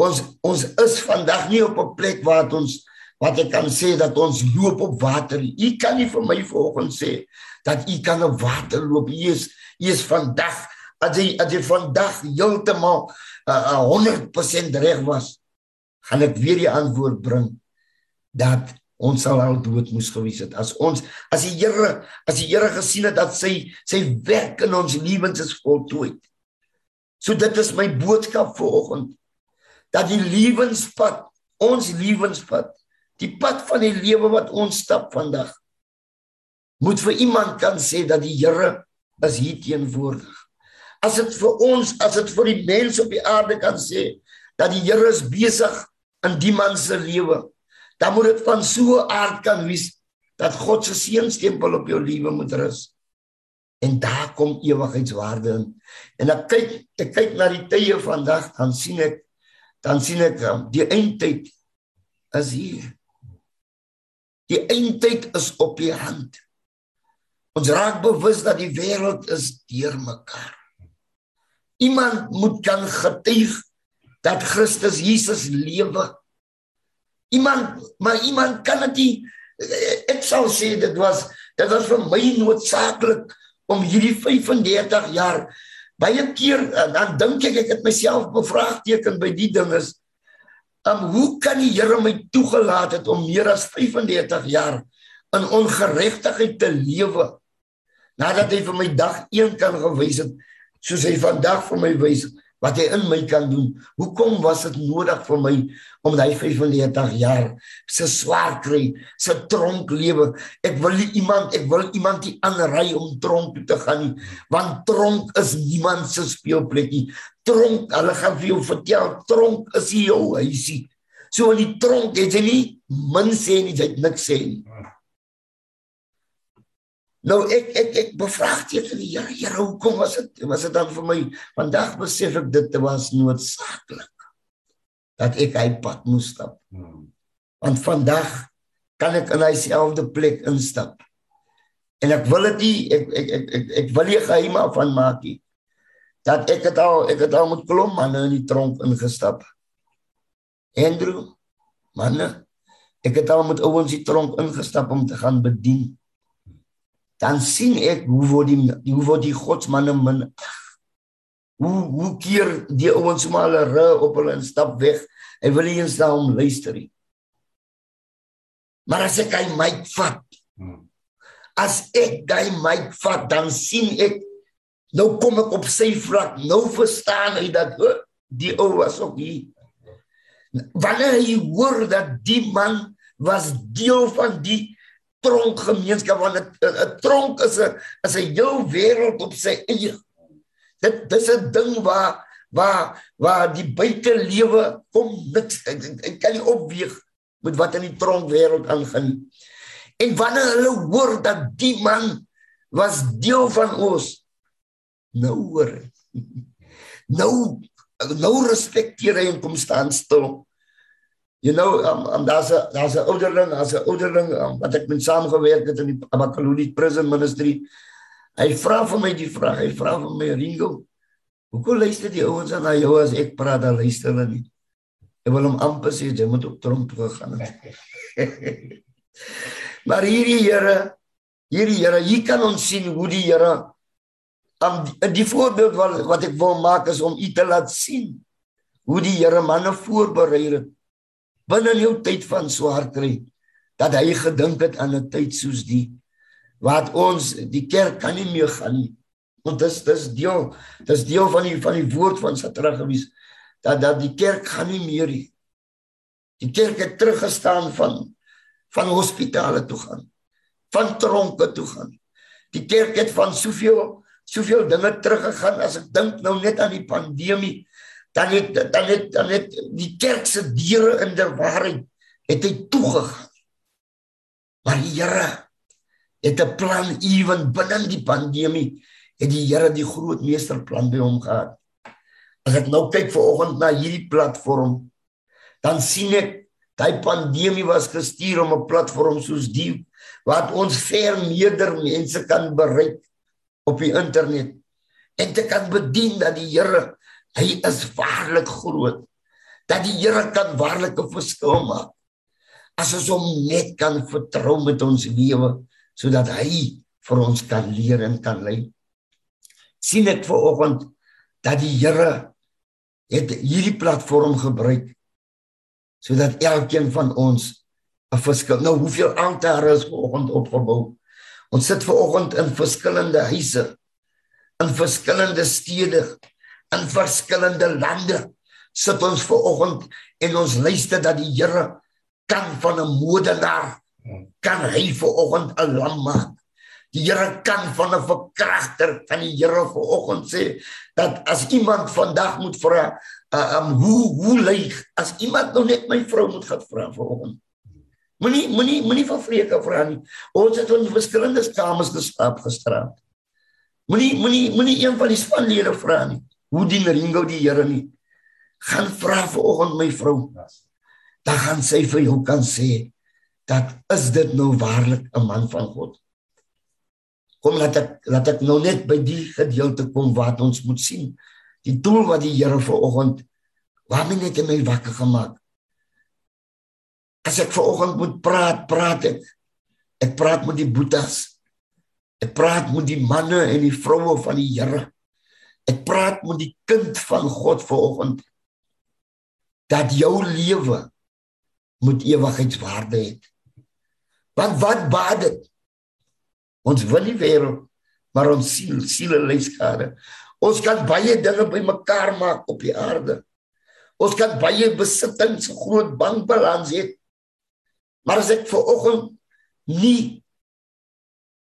Ons ons is vandag nie op 'n plek waar ons wat ek kan sê dat ons loop op water. U kan nie vir my vanoggend sê dat u kan op water loop. U is u is vandag as jy as jy vandag heeltemal uh, uh, 100% reg was, gaan ek weer die antwoord bring dat ons sal al dood moes gewees het as ons as die Here as die Here gesien het dat sy sy werk in ons lewens is voltooi. So dit is my boodskap vanoggend dat die lewenspad, ons lewenspad, die pad van die lewe wat ons stap vandag moet vir iemand kan sê dat die Here is hier teenwoordig. As dit vir ons, as dit vir die mense op die aarde kan sê dat die Here is besig in die man se lewe dan moet dit van so 'n aard kan wees dat God se seënstempel op jou lewe moet rus. En daar kom ewigheidswaarde in. En ek kyk ek kyk na die tye vandag dan sien ek dan sien ek um, die eindtyd is hier. Die eindtyd is op die hand. Ons raak bewus dat die wêreld is deurmekaar. Iemand moet kan getuig dat Christus Jesus lewe. Iemand maar iemand kan dit ek sou sê dit was dit was vir my noodsaaklik om hierdie 35 jaar baie keer dan dink ek ek het myself bevraagteken by die ding is um, hoe kan die Here my toegelaat het om meer as 35 jaar in ongeregtigheid te lewe nadat hy vir my dag 1 kan gewys het soos hy vandag vir my wys wat hy in my kan doen. Hoekom was dit nodig vir my om daai 35 jaar se swaar kry, se tronk lewe? Ek wil nie iemand, ek wil iemand nie aanry om tronk toe te gaan nie, want tronk is niemand se speelplekkie. Tronk, hulle gaan vir jou vertel, tronk is jou huisie. So in die tronk het jy nie min sê nie, jy het niks sê nie. Nou ek ek ek bevraagteken die Here, Here, hoekom was dit was dit dan vir my vandag besef ek dit was noodsaaklik dat ek hy pad moes stap. Want vandag kan ek in dieselfde plek instap. En ek wil dit nie ek ek ek ek, ek wil nie geheim van maak nie. Dat ek het al ek het al met klomp manne in die tronk ingestap. Andrew, manne, ek het al met ouens in die tronk ingestap om te gaan bedien dan sien ek hoe word die hoe word die godsmanne min hoe hoe keer die ouens maar hulle ry op hulle en stap weg. En wil nie eens na hom luister nie. Maar as ek hy my vat as ek hy my vat dan sien ek nou kom ek op sy vlak. Nou verstaan hy dat oh, die ou was ook hier. Wanneer hy hoor dat die man was deel van die tronk gemeenskap want 'n tronk is 'n is 'n heel wêreld op sy eie. Dit dis 'n ding waar waar waar die buitelewe kom niks ek kan nie opweeg met wat in die tronk wêreld aangaan. En wanneer hulle hoor dat die man was deel van ons nou hoor nou nou respekteer hy en kom staan stil You know, um, um daar's 'n daar's 'n ouderling, daar's 'n ouderling um, wat ek met saamgewerk het in die Abakaludi Prison Ministry. Hy vra vir my die vraag, hy vra vir my Ringo, hoekom luister die ouens aan jou as ek praat, dan luister hulle nie. Ek wil hom amper sê jy moet op tronk toe gaan. maar hierdie Here, hierdie Here, hier kan ons sien hoe die Here um, die voorbeeld wat wat ek wil maak is om u te laat sien hoe die Here manne voorberei het binne jou tyd van swaar kry dat hy gedink het aan 'n tyd soos die wat ons die kerk kan nie meer gaan nie. Want dis dis deel dis deel van die van die woord van sy terug gewees dat dat die kerk gaan nie meer nie. Die kerk het teruggestaan van van hospitale toe gaan van tronke toe gaan. Die kerk het van soveel soveel dinge teruggegaan as ek dink nou net aan die pandemie dan het dan het dan het die kerk se deure in der waarheid het hy toegegaan. Maar die Here het 'n plan ewen binne die pandemie het die Here die groot meesterplan by hom gehad. As ek nou kyk vanoggend na hierdie platform, dan sien ek daai pandemie was gestuur om 'n platform soos die wat ons ver meerder mense kan bereik op die internet en te kan bedien dat die Here Hy is waarlik groot. Dat die Here kan waarlik 'n verskil maak. As ons hom net kan vertrou met ons lewe sodat hy vir ons kan leer en kan lei. sien ek vanoggend dat die Here het hierdie platform gebruik sodat elkeen van ons 'n verskil. Nou hoeveel altare is vanoggend opgebou? Ons sit vanoggend in verskillende huise in verskillende stede in verskillende lande sit ons ver oggend en ons luister dat die Here kan van 'n modenaar kan hy ver oggend 'n lam maak. Die Here kan van 'n verkragter van die Here ver oggend sê dat as iemand vandag moet vra uh, um hoe hoe lyk as iemand nog net my vrou moet gaan vra ver oggend. Moenie moenie moenie van vreke vra nie. Ons het in verskillende kamers geslaap gisteraand. Moenie moenie moenie een van die spanlede vra nie hoe dien Ringo die Here nie? Gaan vra vanoggend my vrou. Dan gaan sy vir jou kan sê dat is dit nou waarlik 'n man van God. Kom laat ek laat ek nou net by die gedeelte kom wat ons moet sien. Die doel wat die Here vanoggend waarmee net my wakker gemaak. As ek vanoggend moet praat, praat ek. Ek praat met die boetas. Ek praat met die manne en die vroue van die Here. Ek praat met die kind van God vanoggend dat jou lewe moet ewigheidswaarde hê. Want wat baat dit? Ons wil nie wêreld maar ons siel, siele leiskade. Ons kan baie dinge bymekaar maak op die aarde. Ons kan baie besittings, groot bankbalans hê. Maar as ek vanoggend nie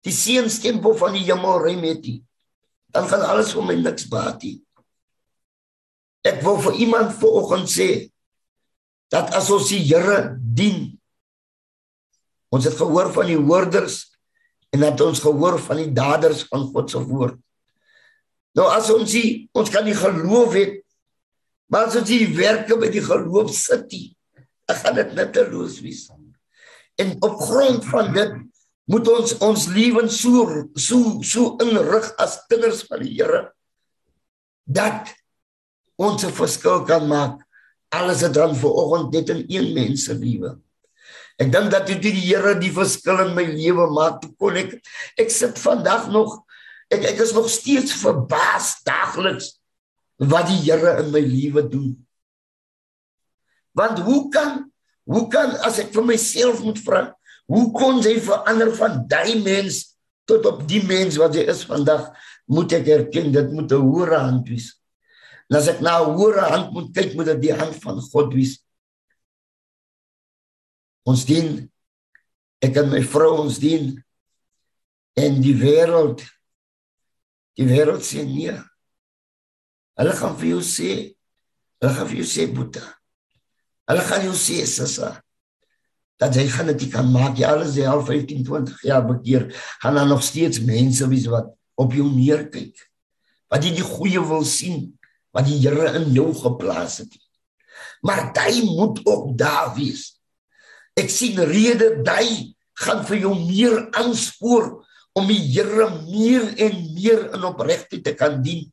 die seënstempel van die hemel ry met nie, dan gaan alles vir my niks baat nie. Ek wil vir iemand vanoggend sê dat as ons die Here dien ons het gehoor van die hoorders en dat ons gehoor van die daders van God se woord. Nou as ons die, ons kan nie geloof het maar as ons die werke by die geloof sit, dan gaan dit net teloos wees. En op grond van dit moet ons ons lewens so so so inrig as kinders van die Here dat ons 'n verskil kan maak. Alles het dan vir oggend net in een mens se lewe. Ek dink dat dit die Here die verskil in my lewe maak toe kon ek ek sit vandag nog ek ek is nog steeds verbaas daagliks wat die Here in my lewe doen. Want hoe kan hoe kan as ek vir myself moet vra Hoe kon jy verander van daai mens tot op die mens wat jy is vandag? Moet ek erken dit moet 'n hoë hand wees. En as ek na 'n hoë hand moet kyk, moet dit die hand van God wees. Ons dien ek en my vrou ons dien en die wêreld die wêreld sê nee. Hulle gaan vir jou sê, hulle gaan vir jou sê boeta. Hulle gaan jou sê sissa dat hy gaan dit kan maak. Ja, alles die al 15, 20 jaar bekeer, gaan daar nog steeds mense wees wat op jou neerkyk. Wat jy die goeie wil sien wat die Here in jou geplaas het. Maar jy moet ook daar wees. Ek sien rede jy gaan vir jou meer aanspoor om die Here meer en meer in opregtheid te kan dien.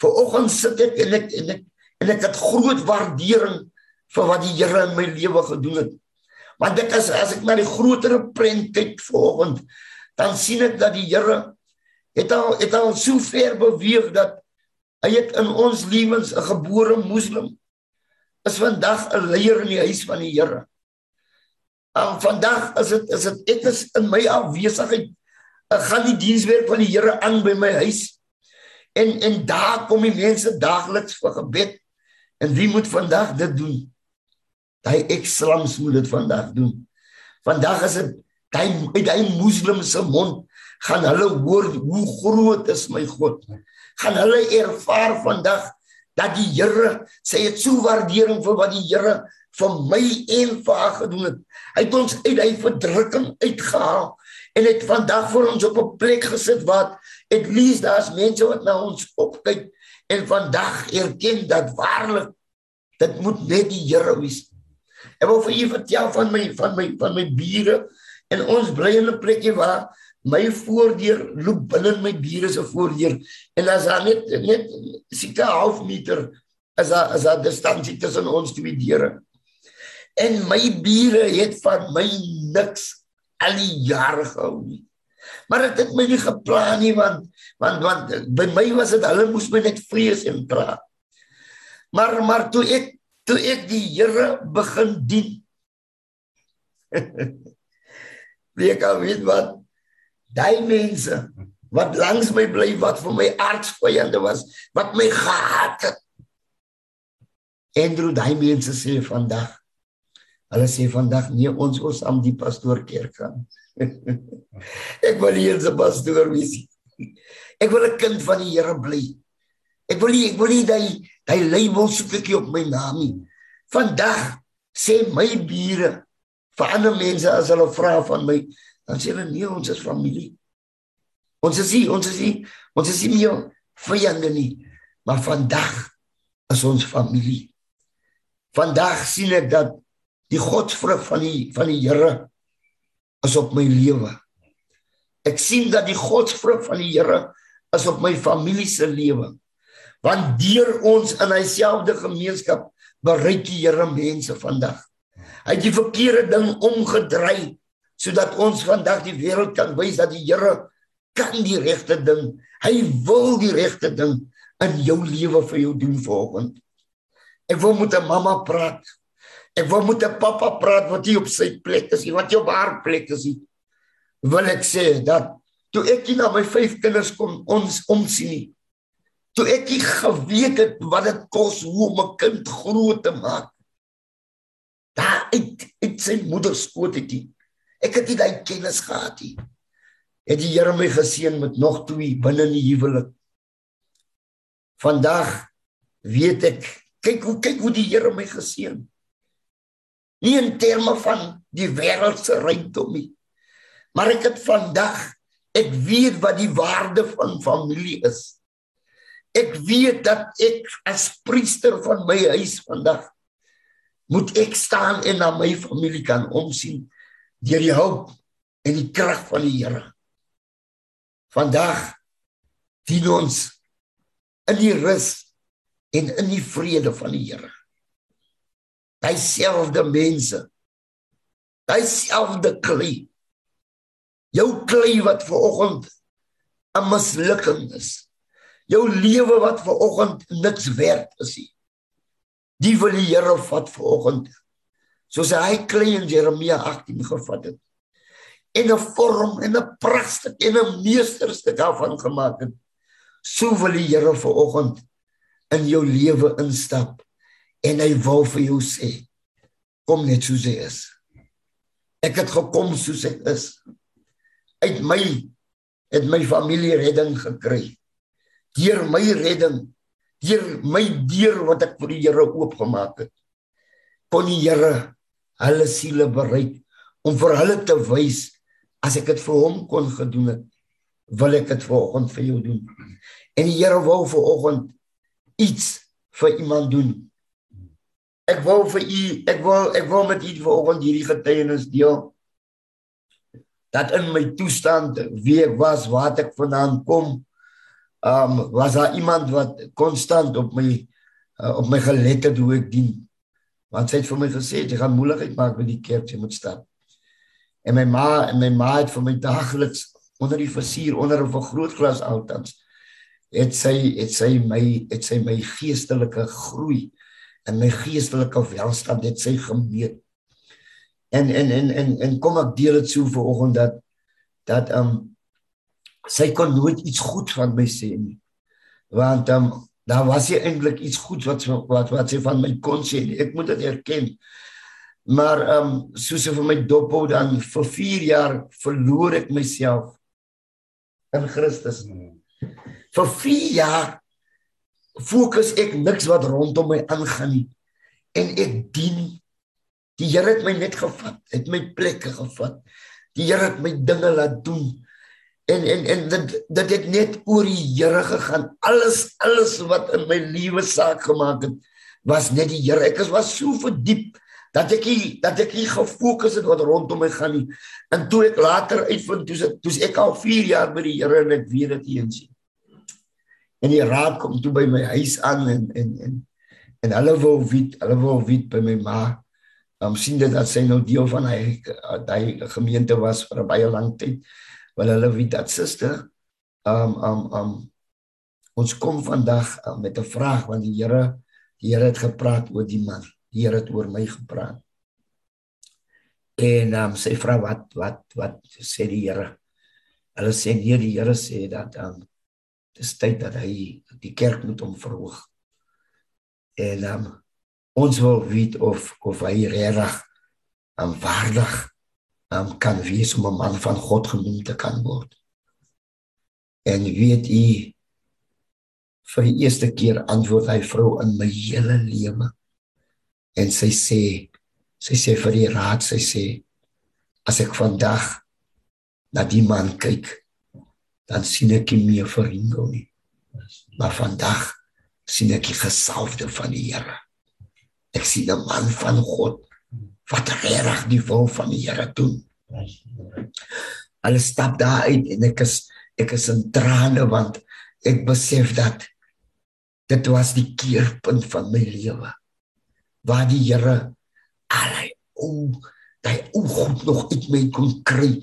Vanoggend sit ek en ek en ek en ek het groot waardering vir wat die Here in my lewe gedoen het. Want dit is as ek na die groter prent kyk vanoggend, dan sien ek dat die Here het al het al so ver beweeg dat hy het in ons lewens 'n gebore moslim is vandag 'n leier in die huis van die Here. En vandag is dit is dit ek is in my afwesigheid ek gaan die dienswerk van die Here aan by my huis. En en daar kom die mense daagliks vir gebed. En wie moet vandag dit doen? Daai ekslams moet dit vandag doen. Vandag is dit daai uit daai moslim se mond gaan hulle hoor hoe groot is my God. Gaan hulle ervaar vandag dat die Here sê het so waardering vir wat die Here vir my en vir haar gedoen het. Hy het ons uit hy verdrukking uitgehaal en het vandag vir ons op 'n plek gesit wat at least daar's mense wat na ons opkyk en vandag erken dat waarlik dit moet net die Here wees. Ek wil vir u vertel van my van my van my bure en ons bly in 'n plekjie waar my voordeur loop binne my bure se voordeur en as daar net net seker half meter as daar as daar distansie tussen ons twee deure. En my bure het van my niks al die jare gehou nie. Maar dit het my nie geplan nie want want want by my was dit hulle moes my net vrees en praat. Maar maar toe ek toe ek die Here begin dien. Wie kan weet wat daai mense wat langs my bly wat vir my aardsvyande was, wat my gehaat het. Deur daai mense sê vandag Hulle sê vandag nee ons ons aan die pastoor kerk gaan. ek wil hier 'n pastoor wees. Ek wil 'n kind van die Here bly. Ek wil nie ek wil nie daai daai label soek ek op my naam nie. Vandag sê my bure vir ander mense as hulle vra van my, dan sê hulle nee ons is familie. Ons is nie ons is nie ons is nie meer vyande nie, maar vandag is ons familie. Vandag sien ek dat die godsvrug van die van die Here is op my lewe. Ek sien dat die godsvrug van die Here is op my familie se lewe. Want deur ons in dieselfde gemeenskap bereik die Here mense vandag. Hy het die verkeerde ding omgedry sodat ons vandag die wêreld kan wys dat die Here kan die regte ding. Hy wil die regte ding in jou lewe vir jou doen vanoggend. Ek wil met 'n mamma praat Ek wil met 'n pappa praat wat hier op sy plek is, wat jou haar plek is. Wil ek sê dat toe ek hier na my vyf kinders kom ons omsien. Toe ek hier geweet het wat dit kos hoe om 'n kind groot te maak. Daar uit uit sy moeder skoot het hy. Ek het nie daai kennis gehad nie. Het die Here my geseën met nog twee binne in die huwelik. Vandag weet ek, kyk hoe kyk hoe die Here my geseën nie in terme van die wêreldse rykdom nie maar ek het vandag ek weet wat die waarde van familie is ek weet dat ek as priester van my huis vandag moet ek staan en na my familie kan omsien deur die hulp en die krag van die Here. Vandag dien ons in die rus en in die vrede van die Here. Dieselfde mense dieselfde klei. Jou klei wat ver oggend 'n mislukking is jou lewe wat ver oggend niks werd is nie. Die wil die Here vat ver oggend. Soos hy klei in Jeremia 18 gevat het. En 'n vorm en 'n pragtig en 'n meesterstuk daarvan gemaak het. So wil die Here ver oggend in jou lewe instap. En hy wil vir jou sê kom net soos jy is. Ek het gekom soos ek is. Uit my het my familie redding gekry deur my redding deur my deur wat ek vir die Here oopgemaak het kon die Here hulle siele bereik om vir hulle te wys as ek dit vir hom kon gedoen het wil ek dit vanoggend vir jou doen. En die Here wou vanoggend iets vir iemand doen. Ek wou vir u ek wou ek wou met u vanoggend hierdie getuienis deel dat in my toestand wie ek was, waar ek vandaan kom, um, was daar iemand wat konstant op my uh, op my gelet het hoe ek dien. Want sy het vir my gesê jy gaan moeilikheid maak met die kerk jy moet stap. En my ma en my ma het vir my daagliks onder die versier onder 'n vergrootglas altans het sy het sy my het sy my geestelike groei en my geestelike welstand het sy gemeet. En en en en en kom ek deel dit so vanoggend dat dat ehm um, sy kon nooit iets goed van my sê nie. Want ehm um, daar was hier eintlik iets goed wat wat wat sy van my kon sê. Ek moet dit erken. Maar ehm um, soos vir my dop hou dan vir 4 jaar verloor ek myself in Christus. Vir 4 jaar fokus ek niks wat rondom my aangaan nie. En ek dien die Here het my net gevat, het my plekke gevat. Die Here het my dinge laat doen. En en en dit dit het net oor die Here gegaan. Alles alles wat in my lewe saak gemaak het, was net die Here. Ek was so verdiep dat ek nie, dat ek nie gefokus het wat rondom my gaan nie. En toe ek later uitvind toe toe ek al 4 jaar by die Here en ek weet dit eens. En die raad kom toe by my huis aan en en en en hulle wou weet, hulle wou weet by my ma. Om sien dit dat sy nou deel van hy daai gemeente was vir 'n baie lang tyd. Wel hulle weet dat suster um um um ons kom vandag um, met 'n vraag want die Here die Here het gepraat oor die man. Die Here het oor my gepraat. En um, sy vra wat wat wat sê die Here? Hulle sê nee, die Here sê dat um dis tyd dat hy die kerk moet om verhoog. En um ons wil weet of of hy regtig um waardig um kan wees om 'n man van God genoem te kan word. En weet u vir die eerste keer antwoord hy vrou in my hele lewe. En sy sê sy sê vir die raad sy sê as ek vandag na die man kyk dan sien ek nie meer vir Ringo nie. Maar vandag sien ek die gesalfde van die Here. Ek sien 'n man van God wat reg die wil van die Here doen alles stap daar uit en ek is ek is in trane want ek besef dat dit was die keerpunt van my lewe waar die Here allei o daai o goed nog uit my kon kry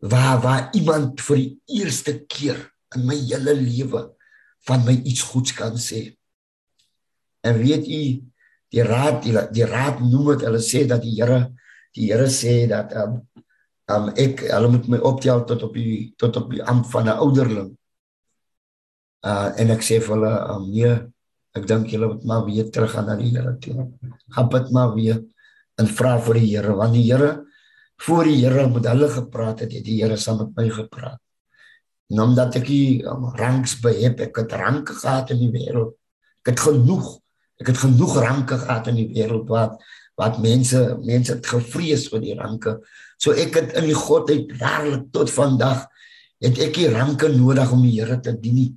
waar waar iemand vir die eerste keer in my hele lewe van my iets goeds kan sê. En weet u die raad die, die raad noem dit hulle sê dat die Here die Here sê dat um, um ek hulle moet my optel tot op die tot op die amp van 'n ouderling. Uh en ek sê vir hulle um, nee Ek dink julle moet maar weer terug gaan na die Here toe. Gaan bid maar weer en vra vir die Here want die Here voor die Here met hulle gepraat het, het die Here saam met my gepraat. En omdat ek hier um, ranks by heb, ek het ranke gehad in die wêreld. Ek het genoeg. Ek het genoeg ranke gehad in die wêreld wat wat mense mense het gevrees vir die ranke. So ek het in die godheid waarlik tot vandag het ek nie ranke nodig om die Here te dien nie.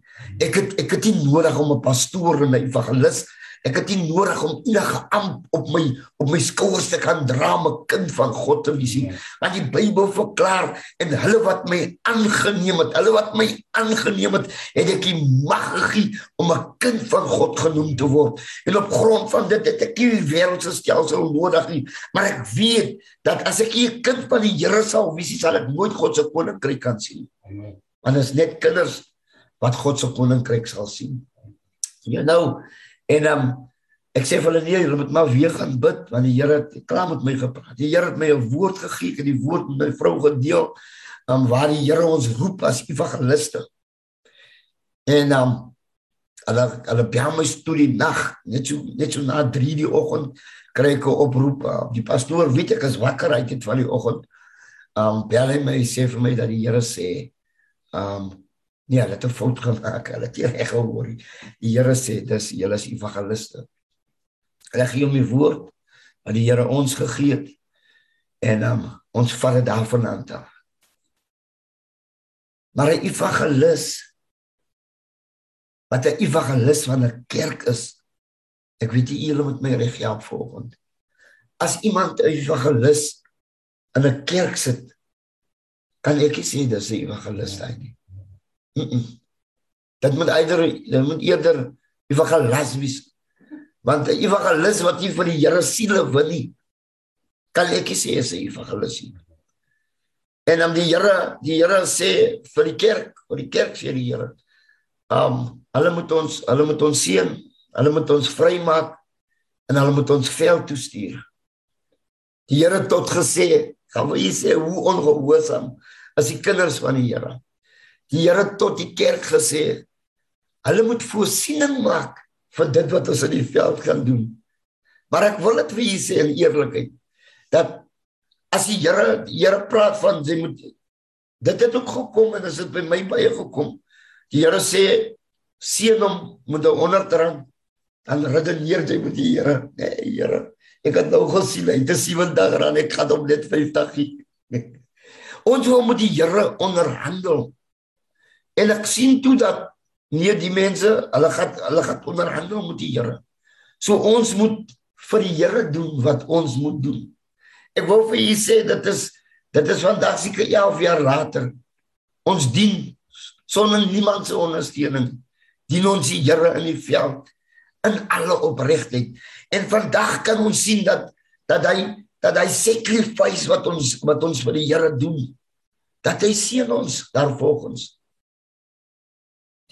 Ek het ek het nie nodig om 'n pastoor en 'n evangelis. Ek het nie nodig om enige amp op my op my skouers te kan dra om 'n kind van God te wees nie. Want die Bybel verklaar en hulle wat my aangeneem het, hulle wat my aangeneem het, het ek die mag gegee om 'n kind van God genoem te word. En op grond van dit het ek nie wêreldse stelsel nodig nie, maar ek weet dat as ek 'n kind van die Here sal wees, sal ek nooit God se koninkryk kan sien. Amen. Want dit is net kinders wat God se koninkryk sal sien. Ja nou en um, ek sê vir hulle nee, julle moet maar weer gaan bid want die Here het klaar met my gepraat. Die Here het my 'n woord gegee en die woord met my vrou gedeel um, waar die Here ons roep as evangeliste. En um hulle hulle bel my toe die nag, net so net so na 3 die oggend kry ek 'n oproep. Uh, die pastoor weet ek is wakker uit dit van die oggend. Um bel hy my sê vir my dat die Here sê um Nee, hulle het 'n fout gemaak. Hulle het reg gehoor. Die Here sê dis julle is evangeliste. Hulle gee hom die woord wat die Here ons gegee het en um, ons vat dit daarvan aan te. Maar 'n evangelis wat 'n evangelis van 'n kerk is Ek weet nie julle met my reg help volgende. As iemand 'n evangelis in 'n kerk sit, kan ek sê dis 'n evangelis hy nie. Mm -mm. Dit moet eider dit moet eerder evangelis wees. Want 'n evangelis wat nie vir die Here siele win nie, kan ek sê is 'n evangelis nie. En dan die Here, die Here sê vir die kerk, vir die kerk sê die Here, um hulle moet ons hulle moet ons seën, hulle moet ons vrymaak en hulle moet ons veld toe stuur. Die Here tot gesê, gaan we sê hoe ongehoorsaam is die kinders van die Here. Die Here het tot die kerk gesê, hulle moet voorsiening maak vir dit wat ons in die veld gaan doen. Maar ek wil dit vir julle sê in eerlikheid dat as die Here die Here praat van jy moet dit het ook gekom en dit het by my baie gekom. Die Here sê seën hom met 'n 100 rand dan redeneer jy met die Here. Nee, Here, ek het nou gesien hy het 70 rand, ek gaan hom net 50 gee. Ons wil met die Here onderhandel. En ek sien toe dat nee die mense, hulle gaan hulle gaan onderhandel met die Here. So ons moet vir die Here doen wat ons moet doen. Ek wil vir julle sê dit is dit is vandag seker 11 jaar later. Ons dien sonder niemand se ondersteuning. Dien ons die Here in die veld in alle opregtheid. En vandag kan ons sien dat dat hy dat hy sacrifice wat ons wat ons vir die Here doen. Dat hy seën ons daarvolgens.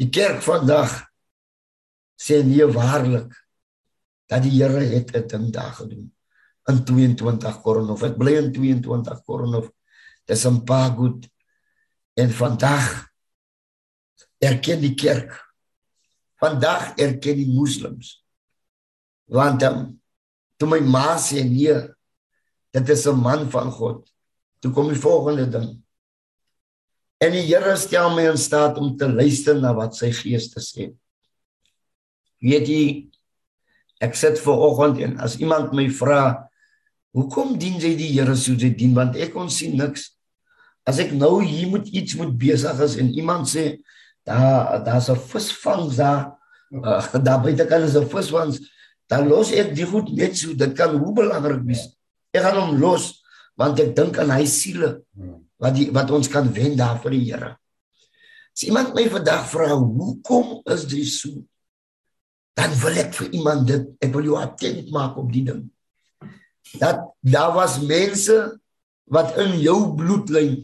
Die kerk vandag sê nee waarlik dat die Here het 'n ding daar gedoen. In 22 Korinth. Ek bly in 22 Korinth. Dis 'n paar goed. En vandag erken die kerk. Vandag erken die moslems want um, toe my ma sê nee dit is 'n man van God. Toe kom die volgende ding en die Here stel my in staat om te luister na wat sy gees te sê. Weet jy ek sit ver oggend en as iemand my vra hoekom dien jy die Here so jy dien? Want ek kon sien niks. As ek nou hier moet iets moet besig is en iemand sê daar daar's 'n visvang daar uh, daar by die kan is 'n visvang dan los ek die goed net so. Dit kan hoe belangrik wees. Ek gaan hom los want ek dink aan hy siele wat die wat ons kan wen daar vir die Here. As iemand my vandag vra hoekom is dit so? Dan wil ek vir iemand dit ek wil jou attent maak op die ding. Dat daar was mense wat in jou bloedlyn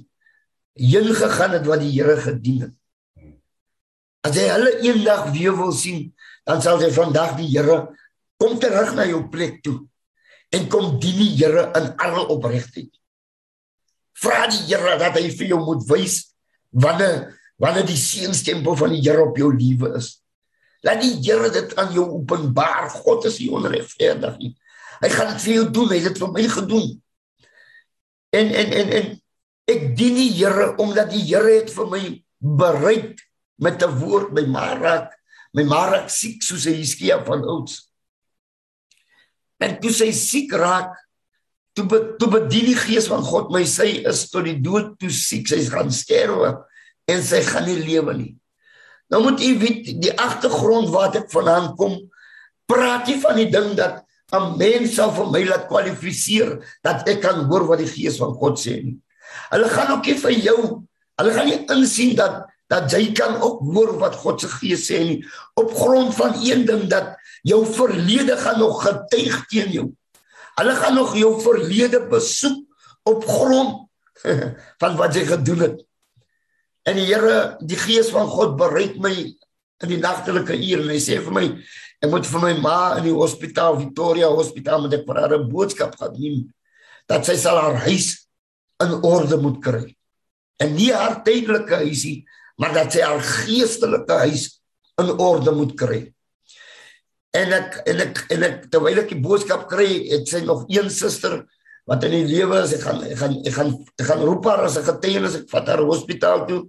heen gegaan het wat die Here gedien het. As jy hulle eendag weer wil sien, dan sal jy vandag die Here kom terug na jou plek toe en kom dien die Here in alle opregtheid. Vra die Here dat hy vir jou moet wys wanneer wanneer die seënstempel van die Here op jou lewe is. Laat die Here dit aan jou openbaar. God is nie onregverdig nie. Hy gaan dit vir jou doen, hy het dit vir my gedoen. En en en en ek dien die Here omdat die Here het vir my bereid met 'n woord by Marak, my Marak siek soos hy Hiskia van ouds. En toe sy siek raak, toe be, toe bedien die gees van God my sy is tot die dood toe siek, sy gaan sterwe en sy gaan nie lewe nie. Nou moet u weet die agtergrond wat ek vandaan kom, praat jy van die ding dat 'n mens sal vir my laat kwalifiseer dat ek kan hoor wat die gees van God sê nie. Hulle gaan ook nie vir jou, hulle gaan nie insien dat dat jy kan ook hoor wat God se gees sê nie op grond van een ding dat jou verlede gaan nog getuig teen jou. Hulle gaan nog jou verlede besoek op grond van wat jy gedoen het. En die Here, die gees van God bereik my in die nagtelike ure en hy sê vir my ek moet vir my ma in die hospitaal Victoria Hospitaal met 'n parare boodskap gehad neem dat sy sal haar huis in orde moet kry. En nie haar tydelike huisie maar dat sy haar geestelike huis in orde moet kry. En ek en ek en ek terwyl ek die boodskap kry, het sy nog een suster wat in die lewe is. Ek gaan ek gaan ek gaan ek gaan roep haar as 'n getuienis. Ek vat haar hospitaal toe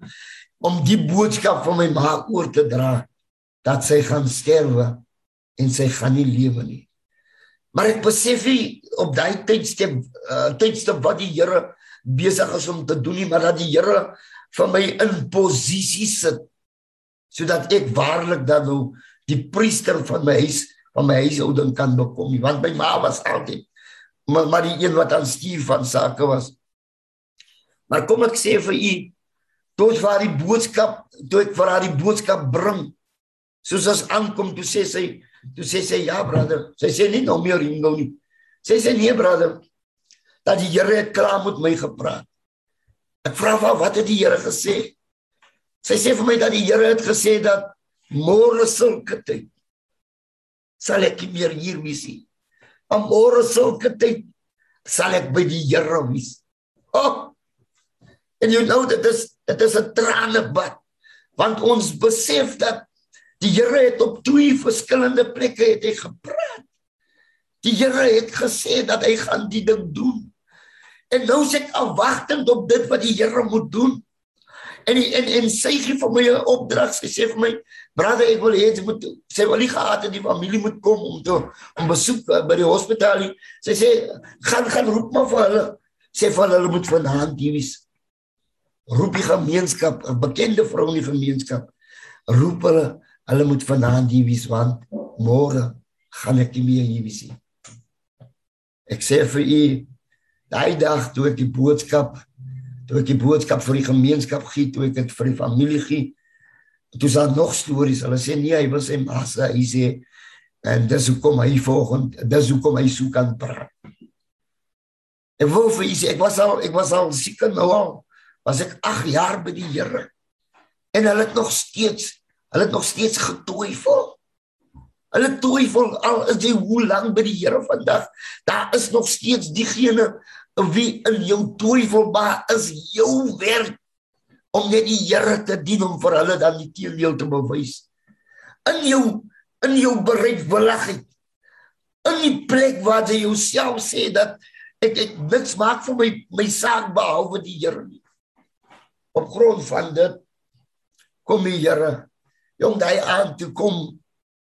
om die boodskap van my ma oor te dra dat sy gaan sterwe en sy gaan nie lewe nie. Maar ek besef nie op daai tydstip uh, tydstip wat die Here besig is om te doen nie, maar dat die Here vir my in posisie sit sodat ek waarlik dan nou die priester van my huis van my huishouding kan bekom nie, want my ma was altyd maar maar die een wat aan stuur van sake was. Maar kom ek sê vir u, toe vir haar die boodskap, toe ek vir haar die boodskap bring, soos as aankom toe sê sy, toe sê sy ja brother, sy sê nie nou meer Ringo nie. Sy sê nee brother, dat die Here het klaar met my gepraat. Ek vra vir wat het die Here gesê? Sy sê vir my dat die Here het gesê dat môre sulke tyd sal ek meer hier wees. Om môre sulke tyd sal ek by die Here wees. Oh! En jy nou dit is dit is 'n tranebad want ons besef dat die Here het op twee verskillende plekke het hy gepraat. Die Here het gesê dat hy gaan die ding doen. En nou sit ek afwagtend op dit wat die Here moet doen. En en en sy gee vir my 'n opdrag. Sy sê vir my, "Brother, ek wil hê jy moet sê wil nie gehad het die familie moet kom om te om besoek uh, by die hospitaal nie." Sy sê, "Gaan gaan roep maar vir hulle. Sê vir hulle hulle moet vanaand hier wees." Roep die gemeenskap, 'n bekende vrou in die gemeenskap. Roep hulle, hulle moet vanaand hier wees want môre gaan ek nie meer hier wees nie. Ek sê vir u, daai dag toe ek die boodskap toe ek die boodskap vir die gemeenskap gee, toe ek dit vir die familie gee. Toe sal nog stories. Hulle sê nee, hy was 'n massa, hy sê en dis hoekom hy volgend, dis hoekom hy so kan praat. En wou vir sê ek was al ek was al siek nou al. Was ek 8 jaar by die Here. En hulle het nog steeds, hulle het nog steeds getwyfel. Hulle twyfel al is jy hoe lank by die Here vandag. Daar is nog steeds diegene wie in jou twyfel maar is jou werk om net die Here te dien om vir hulle dan die teendeel te bewys. In jou in jou bereidwilligheid. In die plek waar jy jouself sê dat ek ek niks maak vir my my saak behalwe die Here nie. Op grond van dit kom die Here jong daai aan toe kom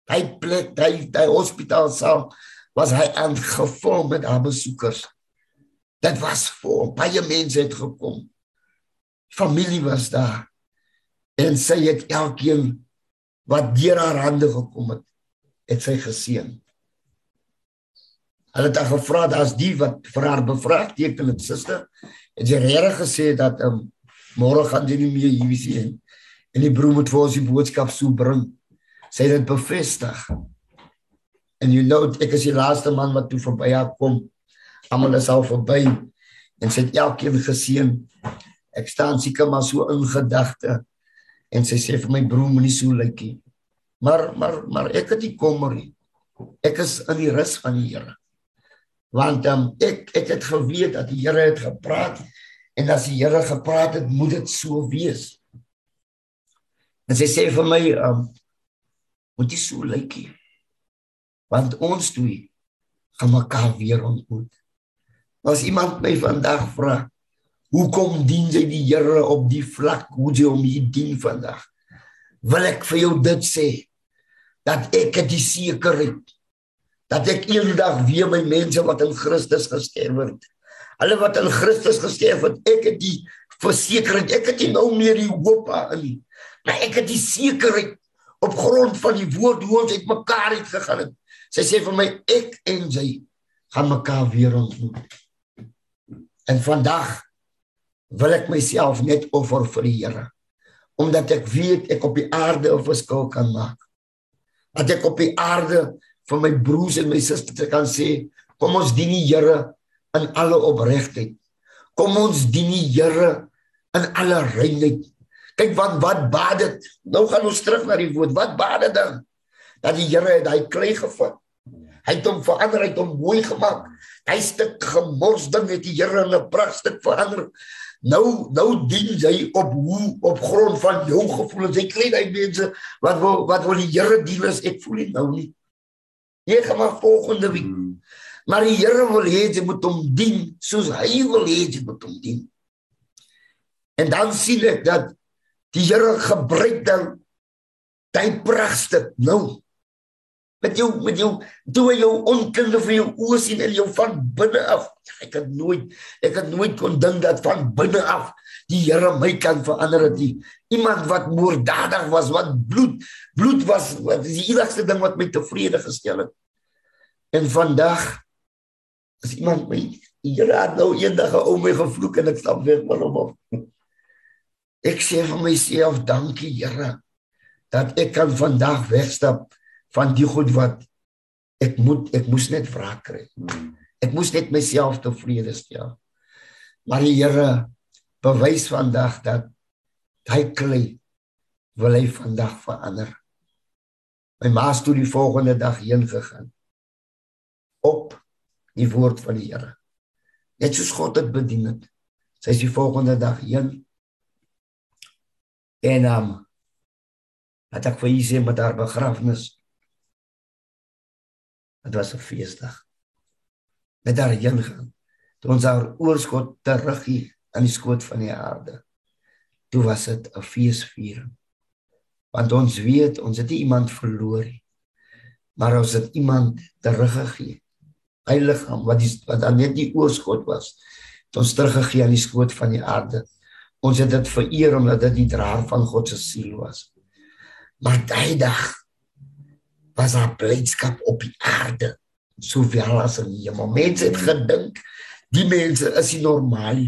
hy plek daai daai hospitaal sal was hy aangevul met haar besoekers. Dit was voor baie mense het gekom. Familie was daar. En sy het elkeen wat deur haar hande gekom het, het sy geseën. Hulle het haar gevra as die wat vir haar bevraagteken het suster, het sy reg gesê dat um, môre gaan jy nie meer hier wees nie. En die broer moet vir ons die boodskap so bring. Sy het dit bevestig. En you know, ek is die laaste man wat toe verby haar kom almal is al verby en sy het elkeen geseën. Ek staan seker maar so in gedagte en sy sê vir my broer moenie so lyk nie. Maar maar maar ek het nie kommer. Ek is in die rus van die Here. Want um, ek ek het geweet dat die Here het gepraat en as die Here gepraat het, moet dit so wees. En sy sê vir my um moet jy so lyk nie. Want ons twee gaan mekaar weer ontmoet. As iemand my vandag vra, hoekom dien jy die Here op die vlak hoe jy hom dien vandag? Wil ek vir jou dit sê dat ek die sekerheid dat ek eendag weer my mense wat in Christus gesterf het. Hulle wat in Christus gesterf het, ek het die versekerheid, ek het nie nou meer die hoop aan nie. Maar ek het die sekerheid op grond van die woord hoe ons uitmekaar het gegaan het. Sy sê vir my ek en jy gaan mekaar weer ontmoet. En vandag wil ek myself net offer vir die Here. Omdat ek weet ek op die aarde 'n verskil kan maak. Dat ek op die aarde vir my broers en my susters kan sê, kom ons dien die Here in alle opregtheid. Kom ons dien die Here in alle reinheid. Kyk wat wat baat dit. Nou gaan ons terug na die woord. Wat baat dit dan? Dat die Here het hy klei gevat. Hy het hom verander, hy het hom mooi gemaak. Hy stuk gemors ding het die Here in 'n pragtig verander. Nou nou dien jy op hoe op grond van jou gevoelens. Jy kry daai mense wat wil wat wil die Here dien as ek voel nie nou nie. Jy gaan maar volgende week. Hmm. Maar die Here wil hê jy moet hom dien soos hy wil hê jy moet hom dien. En dan sien ek dat die Here gebruik dan daai pragtig nou met jou met jou toe jou onkunde vir jou oë sien en jou van binne af. Ek het nooit ek het nooit kon dink dat van binne af die Here my kan verander het. Iemand wat moorddadig was, wat bloed bloed was, wat is die enigste ding wat my tevrede gestel het. En vandag as iemand my Here het nou eendag 'n ou my gevloek en ek stap weg van hom af. Ek sê vir myself dankie Here dat ek kan vandag wegstap van die goed wat ek moet ek moes net wraak kry. Ek moes net myself tevrede stel. Maar die Here bewys vandag dat hy klei wil hy vandag verander. My ma het toe die volgende dag heen gegaan op die woord van die Here. Net soos God dit bedien het. Sy is die volgende dag heen en um het ek vir sy met haar begrafnis Dit was 'n feesdag. Met haar heen gaan. Toe ons haar oorskot terug hier in die skoot van die aarde. Toe was dit 'n feesviering. Want ons weet ons het nie iemand verloor nie. Maar ons het iemand teruggegee. Heiligam wat die wat dan net die oorskot was. Het ons teruggegee aan die skoot van die aarde. Ons het dit vereer omdat dit die draer van God se siel was. Maar daai dag was daar blydskap op die aarde soveel as in die hemel. Mense het gedink die mense is nie normaal.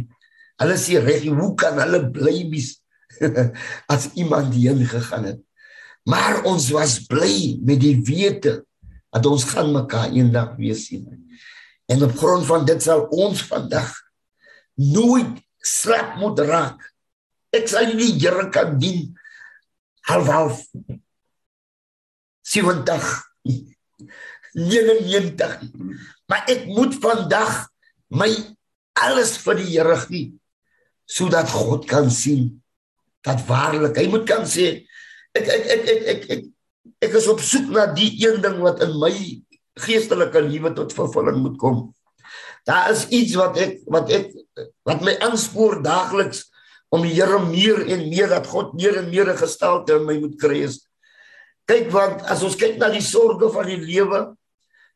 Hulle sê reg, hoe kan hulle bly wees as iemand heen gegaan het? Maar ons was bly met die wete dat ons gaan mekaar eendag weer sien. En op grond van dit sal ons vandag nooit slap moet raak. Ek sal nie die Here kan dien half half 70 99 maar ek moet vandag my alles vir die Here gee sodat God kan sien dat waarlik hy moet kan sê ek ek ek ek ek ek, ek is op soek na die een ding wat in my geestelike lewe tot vervulling moet kom. Daar is iets wat ek wat ek wat my aanspoor daagliks om die Here meer en meer dat God meer en meer gestalte in my moet kry is Kyk want as ons kyk na die sorge van die lewe,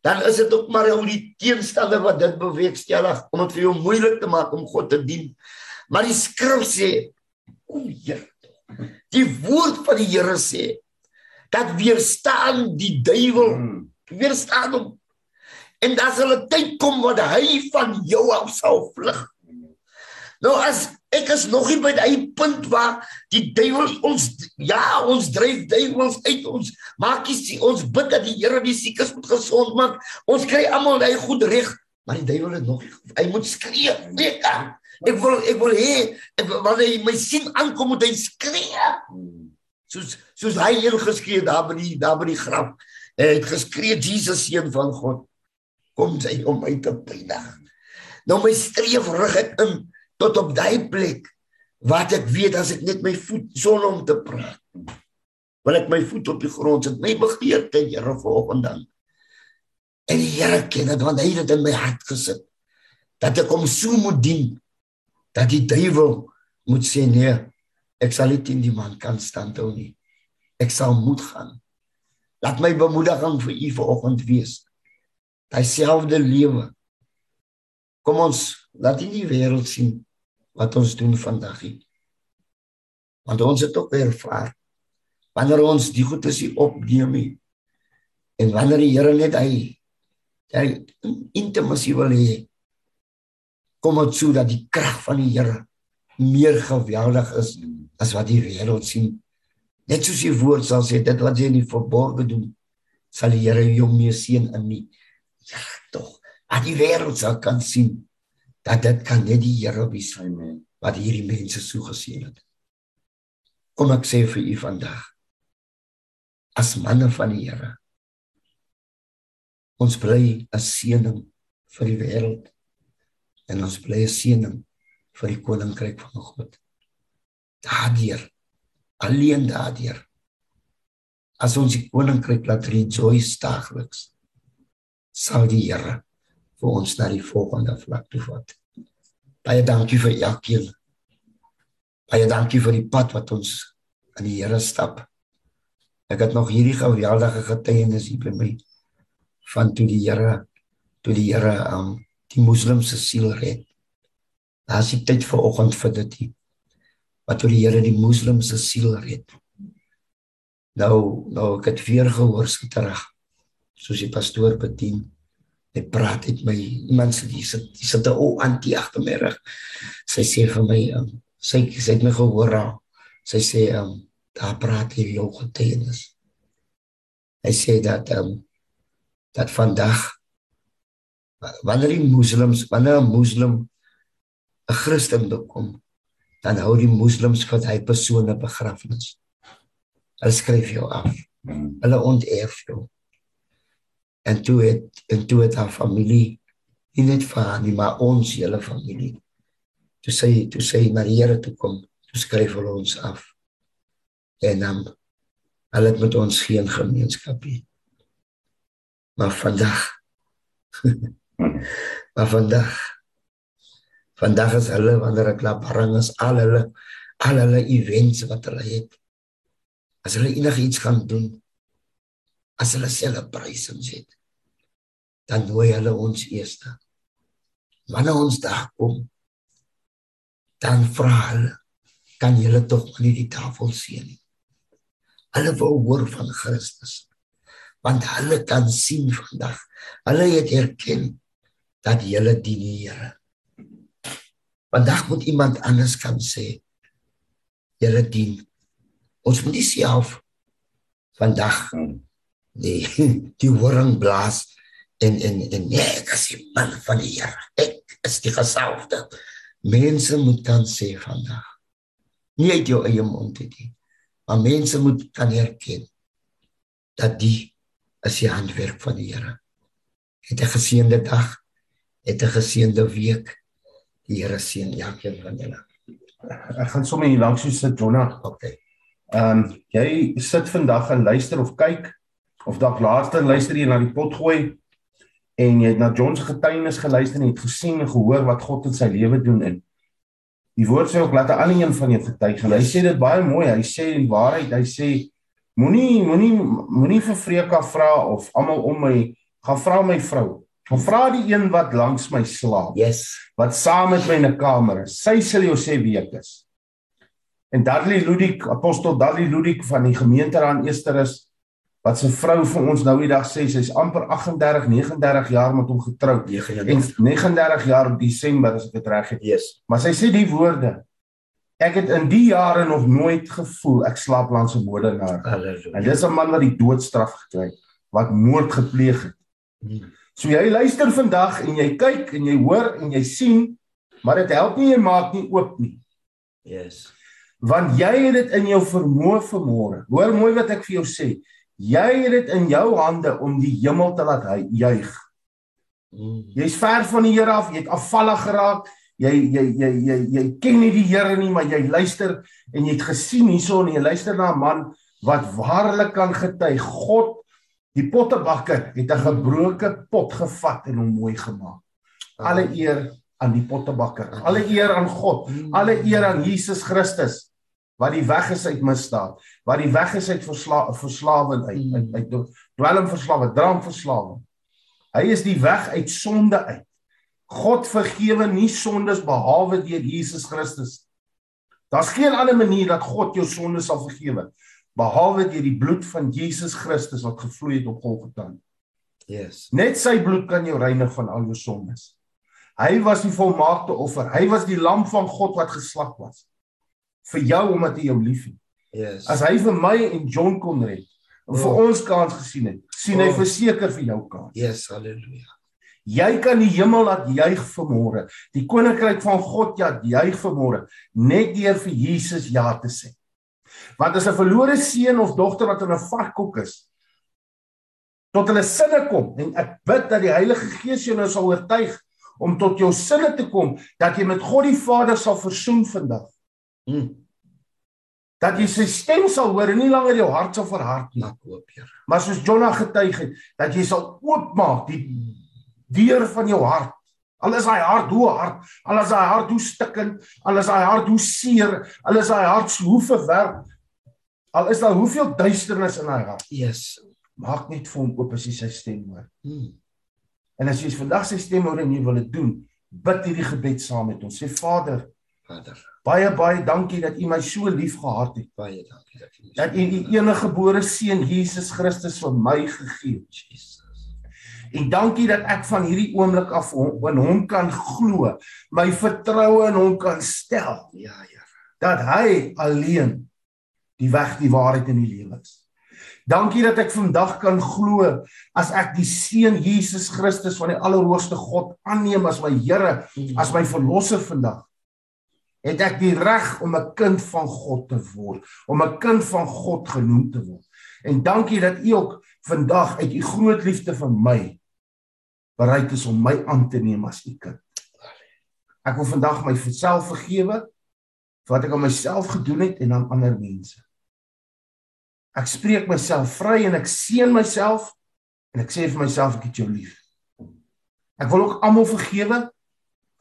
dan is dit ook maar al die teenstande wat dit bewerkstellig om dit vir jou moeilik te maak om God te dien. Maar die skrif sê, o Here, die woord van die Here sê dat weerstaan die duiwel, hmm. weerstaan hom. En dan sal 'n tyd kom wat hy van jou af sal vlug. Nou as ek is nog nie by daai punt waar die duiwel ons ja, ons dryf duiwels uit ons maak kies ons bid dat die Here die siekes moet gesond maak. Ons kry almal daai goed reg, maar die duiwel het nog hy moet skree. Nee, kan. Ek wil ek wil hê wanneer hy my sien aankom moet hy skree. Soos soos hy heel geskree daar by die daar by die graf. Hy het geskree Jesus seun van God. Kom sy om my te pynig. Nou my streef rig ek in tot op daai plek wat ek weet as ek net my voet sonder om te praat. Wil ek my voet op die grond sit, my begeerte, Here, vanoggend dan. En die Here ken dit want hy het dit in my hart gesit dat ek hom so moet dien dat die duiwel moet sê nee, ek sal nie teen die man kan staan hou nie. Ek sal moet gaan. Laat my bemoediging vir u vanoggend wees. Daai selfde lewe. Kom ons laat in die wêreld sien wat ons doen vandag hier. Want ons het ook ervaar wanneer ons die goed is opneem nie en wanneer die Here net hy hy intimasie wil hê kom dit so dat die krag van die Here meer geweldig is as wat die wêreld sien. Net soos die woord sal sê dit wat jy in die verborge doen sal die Here jou mee seën in nie. Ja, tog. Dat die wêreld sal kan sien dat dit kan net die Here wees amen wat hierdie mense so geseën het. Kom ek sê vir u vandag as manne van die Here ons bly 'n seëning vir die wêreld en ons bly 'n seëning vir die koninkryk van God. Daardeur alleen daardeur as ons die koninkryk laat rejoice daagliks sal die Here vir ons na die volgende vlak toe vat. Baie dankie vir elkeen. Baie dankie vir die pad wat ons in die Here stap. Ek het nog hierdie geweldige getuienis hier by my van toe die Here toe die Here um die moslims se siel red. Daar's die tyd vir oggend vir dit. Nie. Wat toe die Here die moslims se siel red. Nou nou ek het weer gehoor sy terug. Soos die pastoor bedien. Hy praat met my. Iemand sê dis dis 'n o antie agter my rug. Sy sê vir my um, sy sê het my gehoor. Sy sê um, daar praat hy jou getuienis. Hy sê dat ehm um, dat vandag wanneer die moslems wanneer 'n moslim 'n Christen bekom, dan hou die moslems vir hy persone begrafnis. Hulle skryf jou af. Hulle onterf jou. En toe het en toe het haar familie nie net vir nie maar ons hele familie. Toe sê toe sê na die Here toe kom, toe skryf hulle ons af en dan um, hulle het met ons geen gemeenskap nie. Maar vandag maar vandag vandag is hulle wanneer ek laat bring is al hulle al hulle events wat hulle het. As hulle enigiets gaan doen as hulle celebrations het dan nooi hulle ons eers. Wanneer ons daar kom dan vra hulle kan julle tog nie die tafel sien nie. Hulle wou hoor van Christus. Want hulle kan sien vandag. Hulle het erken dat hulle dien die Here. Vandag moet iemand anders kan sê julle dien. Ons moet nie self vandag die die horing blaas en en en nee, ek is die man van die Here. Ek is die gesalfde. Mense moet kan sê vandag. Nie uit jou eie mond uit nie. Maar mense moet kan herken dat die is die handwerk van die Here. Het 'n geseënde dag, het 'n geseënde week. Die Here seën elkeen van julle. Ek gaan sommer hier langs jou sit, Jonna. Okay. Ehm um, jy sit vandag en luister of kyk of dalk laaste luister jy na die pot gooi en jy het na John se getuienis geluister en het gesien en gehoor wat God in sy lewe doen in Die woord sê ook laat 'n ander een van jou getuig. Hy sê dit baie mooi. Hy sê in waarheid, hy sê moenie moenie moenie vir Freka vra of almal om my gaan vra my vrou. Gaan vra die een wat langs my slaap. Yes. Wat saam met my in 'n kamer is. Sy sal jou sê wie ek is. En Dudley Ludik, apostel Dudley Ludik van die gemeente daar in Esterus wat sy vrou vir ons nou die dag sê sy's amper 38 39 jaar met hom getroud. 39 en 39 jaar in Desember as ek dit reg het. Yes. maar sy sê die woorde ek het in die jare nog nooit gevoel ek slaap langs 'n moordenaar en dis 'n man wat die doodstraf gekry het wat moord gepleeg het. Hmm. so jy luister vandag en jy kyk en jy hoor en jy sien maar dit help nie jy maak nie oop nie. Yes. Want jy het dit in jou vermoë vermoere hoor mooi wat ek vir jou sê Jy het dit in jou hande om die hemel te laat juig. Mm. Jy's ver van die Here af, jy het afvallig geraak. Jy jy jy jy jy ken nie die Here nie, maar jy luister en jy het gesien hierso en jy luister na 'n man wat waarlik kan getuig. God, die pottebakker, het 'n gebroke pot gevat en hom mooi gemaak. Alle eer aan die pottebakker. Alle eer aan God. Alle eer aan Jesus Christus wat die weg is uit misdaad, wat die weg is uit versla verslawing uit mm. uit, uit dwelm verslawing, drank verslawing. Hy is die weg uit sonde uit. God vergewe nie sondes behalwe deur Jesus Christus. Daar's geen ander manier dat God jou sondes sal vergewe behalwe deur die bloed van Jesus Christus wat gevloei het op Golgotha. Yes. Net sy bloed kan jou reinig van al jou sondes. Hy was die volmaakte offer. Hy was die lam van God wat geslag was vir jou omdat hy jou liefhet. Yes. As hy vir my en John kon red en vir oh. ons kans gesien het, sien oh. hy verseker vir jou kans. Yes, haleluja. Jy kan die hemel laat juig vanmôre. Die koninkryk van God ja juig vanmôre net deur vir Jesus ja te sê. Want as 'n verlore seun of dogter wat in 'n varkhok is tot hulle sinne kom en ek bid dat die Heilige Gees jou nou sal oortuig om tot jou sinne te kom dat jy met God die Vader sal versoen vandag. Hmm. Dat jy sy stem sal hoor en nie langer jou hart sal verhard nie, koop, Here. Maar soos Jonah getuig het, dat jy sal oopmaak die deur van jou hart. Al is daai hart hoe hard, al is daai hart hoe stikkend, al is daai hart hoe seer, al is daai hart hoe verwerp, Al is daar hoeveel duisternis in hy hart, Yes. maak net vir hom oop as jy sy stem hoor. Mm. En as jy vandag sy stem hoor en jy wil dit doen, bid hierdie gebed saam met ons. Sê Vader, Vader, baie baie dankie dat U my so lief gehad het. baie dankie dat jy Dat U U enige gebore seun Jesus Christus vir my gegee het. Jesus. En dankie dat ek van hierdie oomblik af in hom kan glo, my vertroue in hom kan stel Ja, ja. dat hy alleen die weg, die waarheid en die lewe is. Dankie dat ek vandag kan glo as ek die seun Jesus Christus van die Allerhoogste God aanneem as my Here, as my verlosser vandag. Het ek die reg om 'n kind van God te word, om 'n kind van God genoem te word. En dankie dat U ook vandag uit U groot liefde vir my bereid is om my aan te neem as U kind. Ek wil vandag myself vergewe vir wat ek aan myself gedoen het en aan ander mense. Ek spreek myself vry en ek seën myself en ek sê vir myself ek het jou lief. Ek wil ook almal vergewe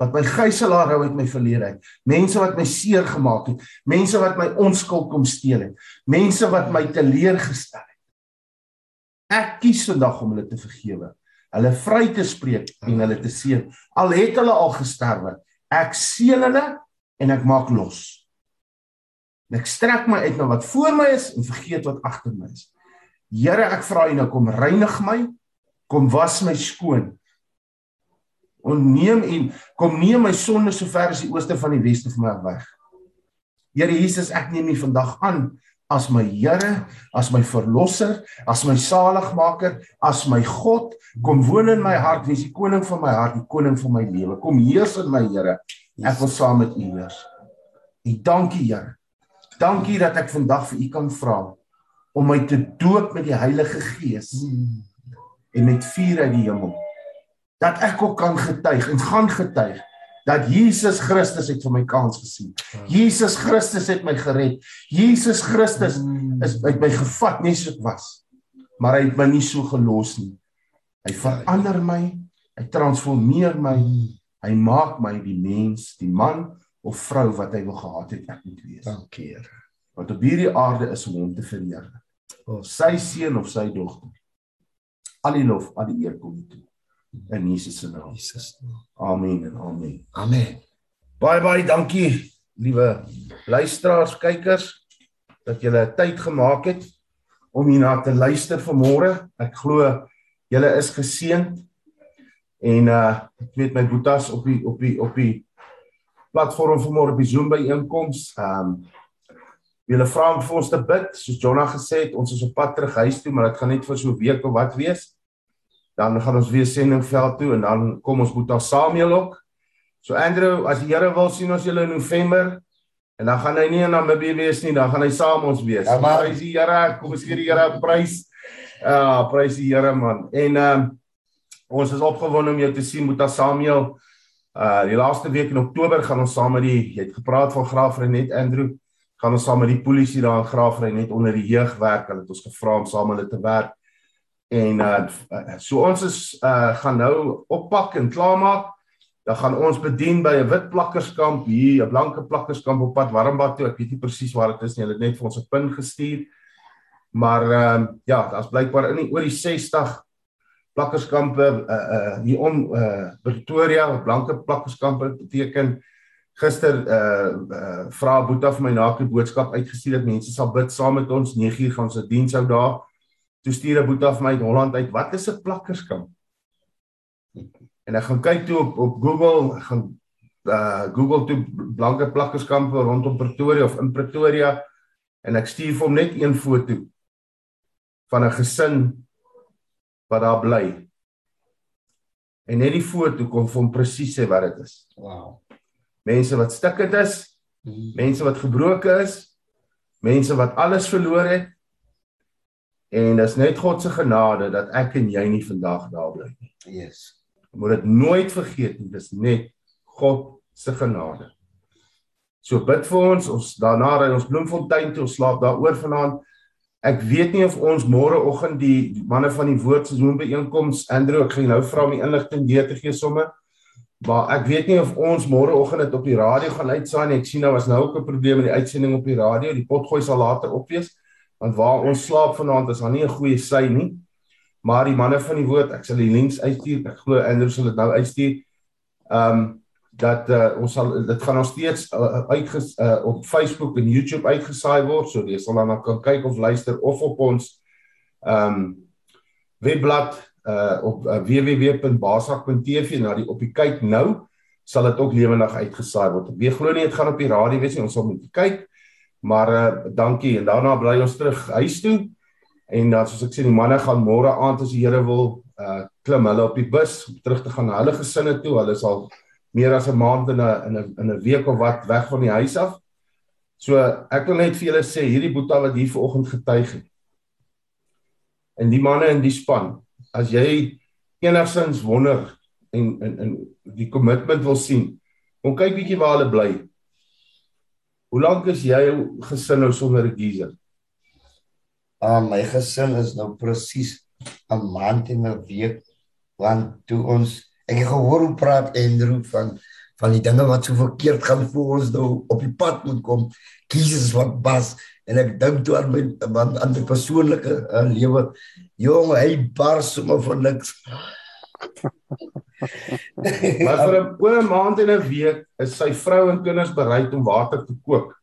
wat my gijslaar hou uit my verlede uit. Mense wat my seer gemaak het, mense wat my onskuld kom steel het, mense wat my teleurgestel het. Ek kies vandag om hulle te vergewe, hulle vry te spreek en hulle te seën. Al het hulle al gesterwe, ek seën hulle en ek maak los. En ek strek my uit na wat voor my is en vergeet wat agter my is. Here, ek vra U nou kom reinig my, kom was my skoon. Onneem en kom neem my sonde so ver as die ooste van die weste van my weg. Here Jesus, ek neem U vandag aan as my Here, as my verlosser, as my saligmaker, as my God. Kom woon in my hart, wees die koning van my hart, die koning van my lewe. Kom heers in my Here. Ek wil saam met U heers. En dankie Here. Dankie dat ek vandag vir U kan vra om my te doop met die Heilige Gees en met vuur uit die hemel. Dat ek ook kan getuig en gaan getuig dat Jesus Christus het vir my kans gesien. Jesus Christus het my gered. Jesus Christus is uit my gevat net so ek was. Maar hy het my nie so gelos nie. Hy verander my, hy transformeer my. Hy maak my die mens, die man of vrou wat hy wil gehad het ek moet wees. Dankie, Here. Wat op hierdie aarde is om hom te verheerlik. Of sy seun of sy dogter. Al die lof, al die eer kom toe in Jesus se naam. Jesus. Amen en amen. Amen. Baie baie dankie, liewe luisteraars, kykers, dat julle tyd gemaak het om hierna te luister vanmôre. Ek glo julle is geseënd. En uh ek weet my boetas op die op die op die platform vanmôre op die Zoom byeenkoms. Um julle vra om vir ons te bid, soos Jonna gesê het, ons is op pad terug huis toe, maar dit gaan net vir so 'n week of wat wees. Dan gaan ons weer sendingveld toe en dan kom ons boeta Samuel ook. So Andrew, as die Here wil sien ons julle in November en dan gaan hy nie in Namibië wees nie, dan gaan hy saam ons wees. Ja, maar- prys die Here, kom ons gee die Here 'n prys. Ja, prys die Here man. En ehm um, ons is opgewonde om jou te sien Boeta Samuel. Uh die laaste week in Oktober gaan ons saam met die jy het gepraat van Graafrenet Andrew, gaan ons saam met die polisie daar in Graafrenet onder die jeug werk. Hulle het ons gevra om saam met hulle te werk. En uh so ons is uh gaan nou oppak en klaarmaak. Dan gaan ons bedien by 'n wit plakkerskamp hier, 'n blanke plakkerskamp op pad Warmbad toe. Ek weet nie presies waar dit is nie. Hulle het net vir ons 'n pin gestuur. Maar ehm uh, ja, daar's blykbaar in die, oor die 60 plakkerskampe uh uh hier om uh Pretoria, blanke plakkerskampe beteken gister uh uh vra Boeta vir my na 'n boodskap uitgestuur dat mense sal bid saam met ons 9uur gaan 'n diens hou daar. Toe stuur 'n Boeta vir my uit Holland uit, "Wat is 'n plakkerskamp?" En ek gaan kyk toe op op Google, ek gaan uh Google toe blanke plakkerskampe rondom Pretoria of in Pretoria en ek stuur vir hom net een foto van 'n gesin wat daar bly. En net die foto kom vir hom presies sê wat dit is. Wow. Mense wat stikkend is, mense wat gebroken is, mense wat alles verloor het. En dis net God se genade dat ek en jy nie vandag daar bly nie. Yes. Moet dit nooit vergeet nie, dis net God se genade. So bid vir ons, ons daarna ry ons Bloemfontein toe, ons slaap daaroor vanaand. Ek weet nie of ons môreoggend die, manne van die woord se zoom byeenkoms Andrew, ek gaan nou vra om die inligting weer te gee sommer. Maar ek weet nie of ons môreoggend dit op die radio gaan uitsaai nie. Ek sien nou was nou ook 'n probleem met die uitsending op die radio. Die potgooi sal later op wees. Want waar ons slaap vanaand is daar nie 'n goeie sy nie. Maar die manne van die woord, ek sal die links uitstuur. Ek glo Andrew sal dit nou uitstuur. Ehm um, dat uh, ons sal dit gaan nog steeds uh, uit uh, op Facebook en YouTube uitgesaai word. So jy sal dan kan kyk of luister of op ons ehm um, webblad uh op uh, www.basak.tv na die op die kyk nou sal dit ook lewendig uitgesaai word. Wie glo nie dit gaan op die radio wees nie, ons sal moet kyk. Maar uh dankie en daarna bly ons terug huis toe. En dan soos ek sê die manne gaan môre aand as die Here wil uh klim hulle op die bus om terug te gaan na hulle gesinne toe. Hulle sal meer as 'n maand in 'n in 'n in 'n week of wat weg van die huis af. So ek wil net vir julle sê hierdie boetie wat hier vanoggend getuig het. En die manne in die span, as jy enigsins wonder en en en die kommitment wil sien. Kom kyk bietjie waar hulle bly. Hoe lank is jy gesin nou sonder 'n geyser? Ah, my gesin is nou presies 'n maand en 'n week want toe ons ek het gehoor hoe praat Andrew van van die dinge wat so verkeerd gaan voor ons nou op die pad moet kom. Geysers wat bas en ek dink toe aan my aan, aan my persoonlike uh, lewe. Jong, hy bars sommer van niks. maar vir 'n oor 'n maand en 'n week is sy vrou en kinders bereid om water te kook.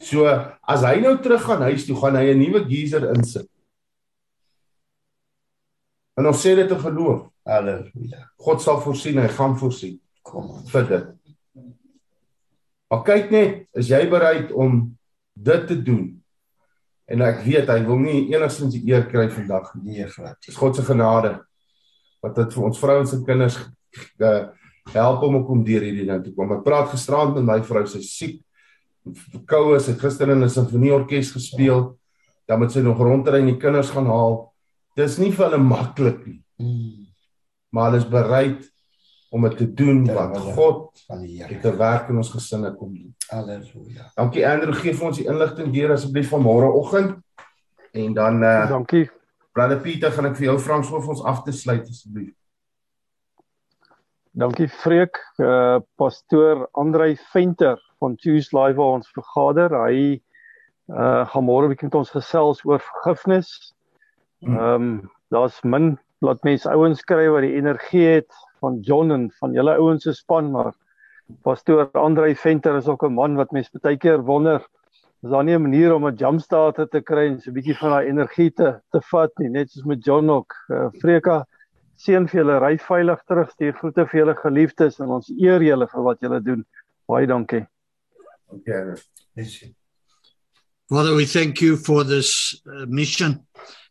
So as hy nou terug gaan huis toe, gaan hy 'n nuwe geyser insit. En ons sê dit te geloof. Halleluja. God sal voorsien, hy gaan voorsien. Kom aan. Vir dit. Maar kyk net, is jy bereid om dit te doen? En ek weet hy wil nie enigstens die eer kry vandag nie. Nee, glad. Dis God se genade wat dit vir ons vrouens en kinders uh, help om om deur hierdie ding te kom. Ek praat gisterand met my vrou, sy siek. Verkoue, sy gister in 'n sinfonieorkes gespeel. Dan moet sy nog rondry en die kinders gaan haal. Dis nie vir hulle maklik nie. Maar hulle is bereid om dit te doen wat God van die Here te werk in ons gesinne kom doen. Halleluja. Dankie Andrew, gee vir ons die inligting deur asseblief van môreoggend. En dan uh, Dankie. Brother Pieter, gaan ek vir jou om vir ons af te sluit asseblief. Dankie Freek, uh pastoor Andrei Venter van Choose Life waar ons vergader. Hy uh gaan môre bietjie met ons gesels oor vergifnis. Ehm um, daar's min laat mense ouens kry wat die energie het van John en van julle ouens se span, maar pastoor Andrei Venter is ook 'n man wat mense baie keer wonder is daar nie 'n manier om 'n jump start te kry en so 'n bietjie van daai energie te te vat nie, net soos met John ook. Uh, Freka seën vir julle ry veilig terug. Stuur groete vir julle geliefdes en ons eer julle vir wat julle doen. Baie dankie. Okay. Father, we thank you for this uh, mission.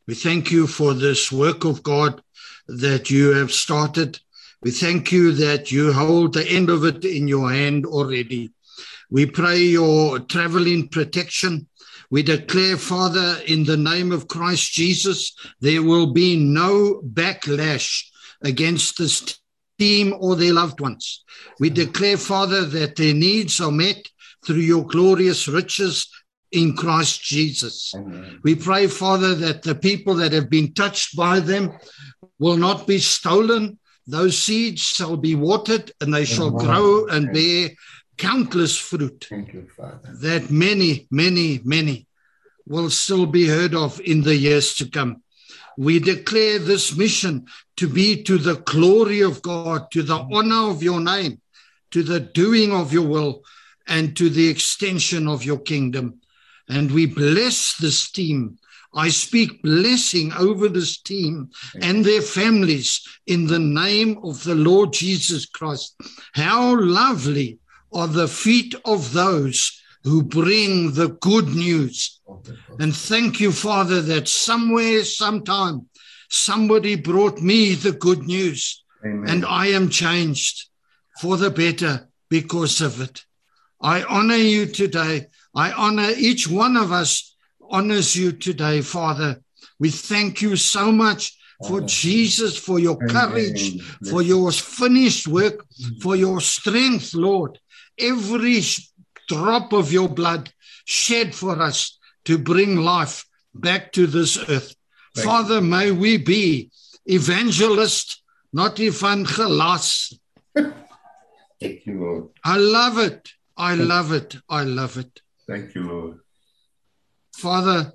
We thank you for this work of God that you have started. We thank you that you hold the end of it in your hand already. We pray your traveling protection. We declare, Father, in the name of Christ Jesus, there will be no backlash against this team or their loved ones. We declare, Father, that their needs are met through your glorious riches in Christ Jesus. Amen. We pray, Father, that the people that have been touched by them will not be stolen. Those seeds shall be watered and they shall Amen. grow and bear countless fruit Thank you, Father. that many, many, many will still be heard of in the years to come. We declare this mission to be to the glory of God, to the honor of your name, to the doing of your will, and to the extension of your kingdom. And we bless this team. I speak blessing over this team and their families in the name of the Lord Jesus Christ. How lovely are the feet of those who bring the good news. And thank you, Father, that somewhere, sometime, somebody brought me the good news Amen. and I am changed for the better because of it. I honor you today. I honor each one of us honors you today, Father. We thank you so much for. Jesus, for your courage, for your finished work, for your strength, Lord. Every drop of your blood shed for us to bring life back to this earth. Thank Father, may we be evangelists, not evangelas. Thank you Lord. I love it. I love it. I love it. Thank you Lord. Father,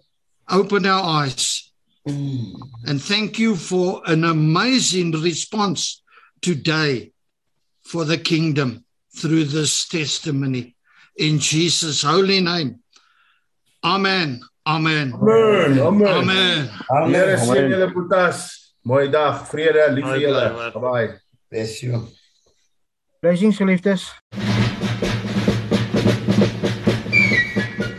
open our eyes. Mm. And thank you for an amazing response today for the kingdom through this testimony. In Jesus' holy name. Amen. Amen. Amen. Amen. Amen. Here Amen. seën julle boetas. Mooi dag, vrede, lief vir julle. Bye. Bless you. Blessings geliefdes.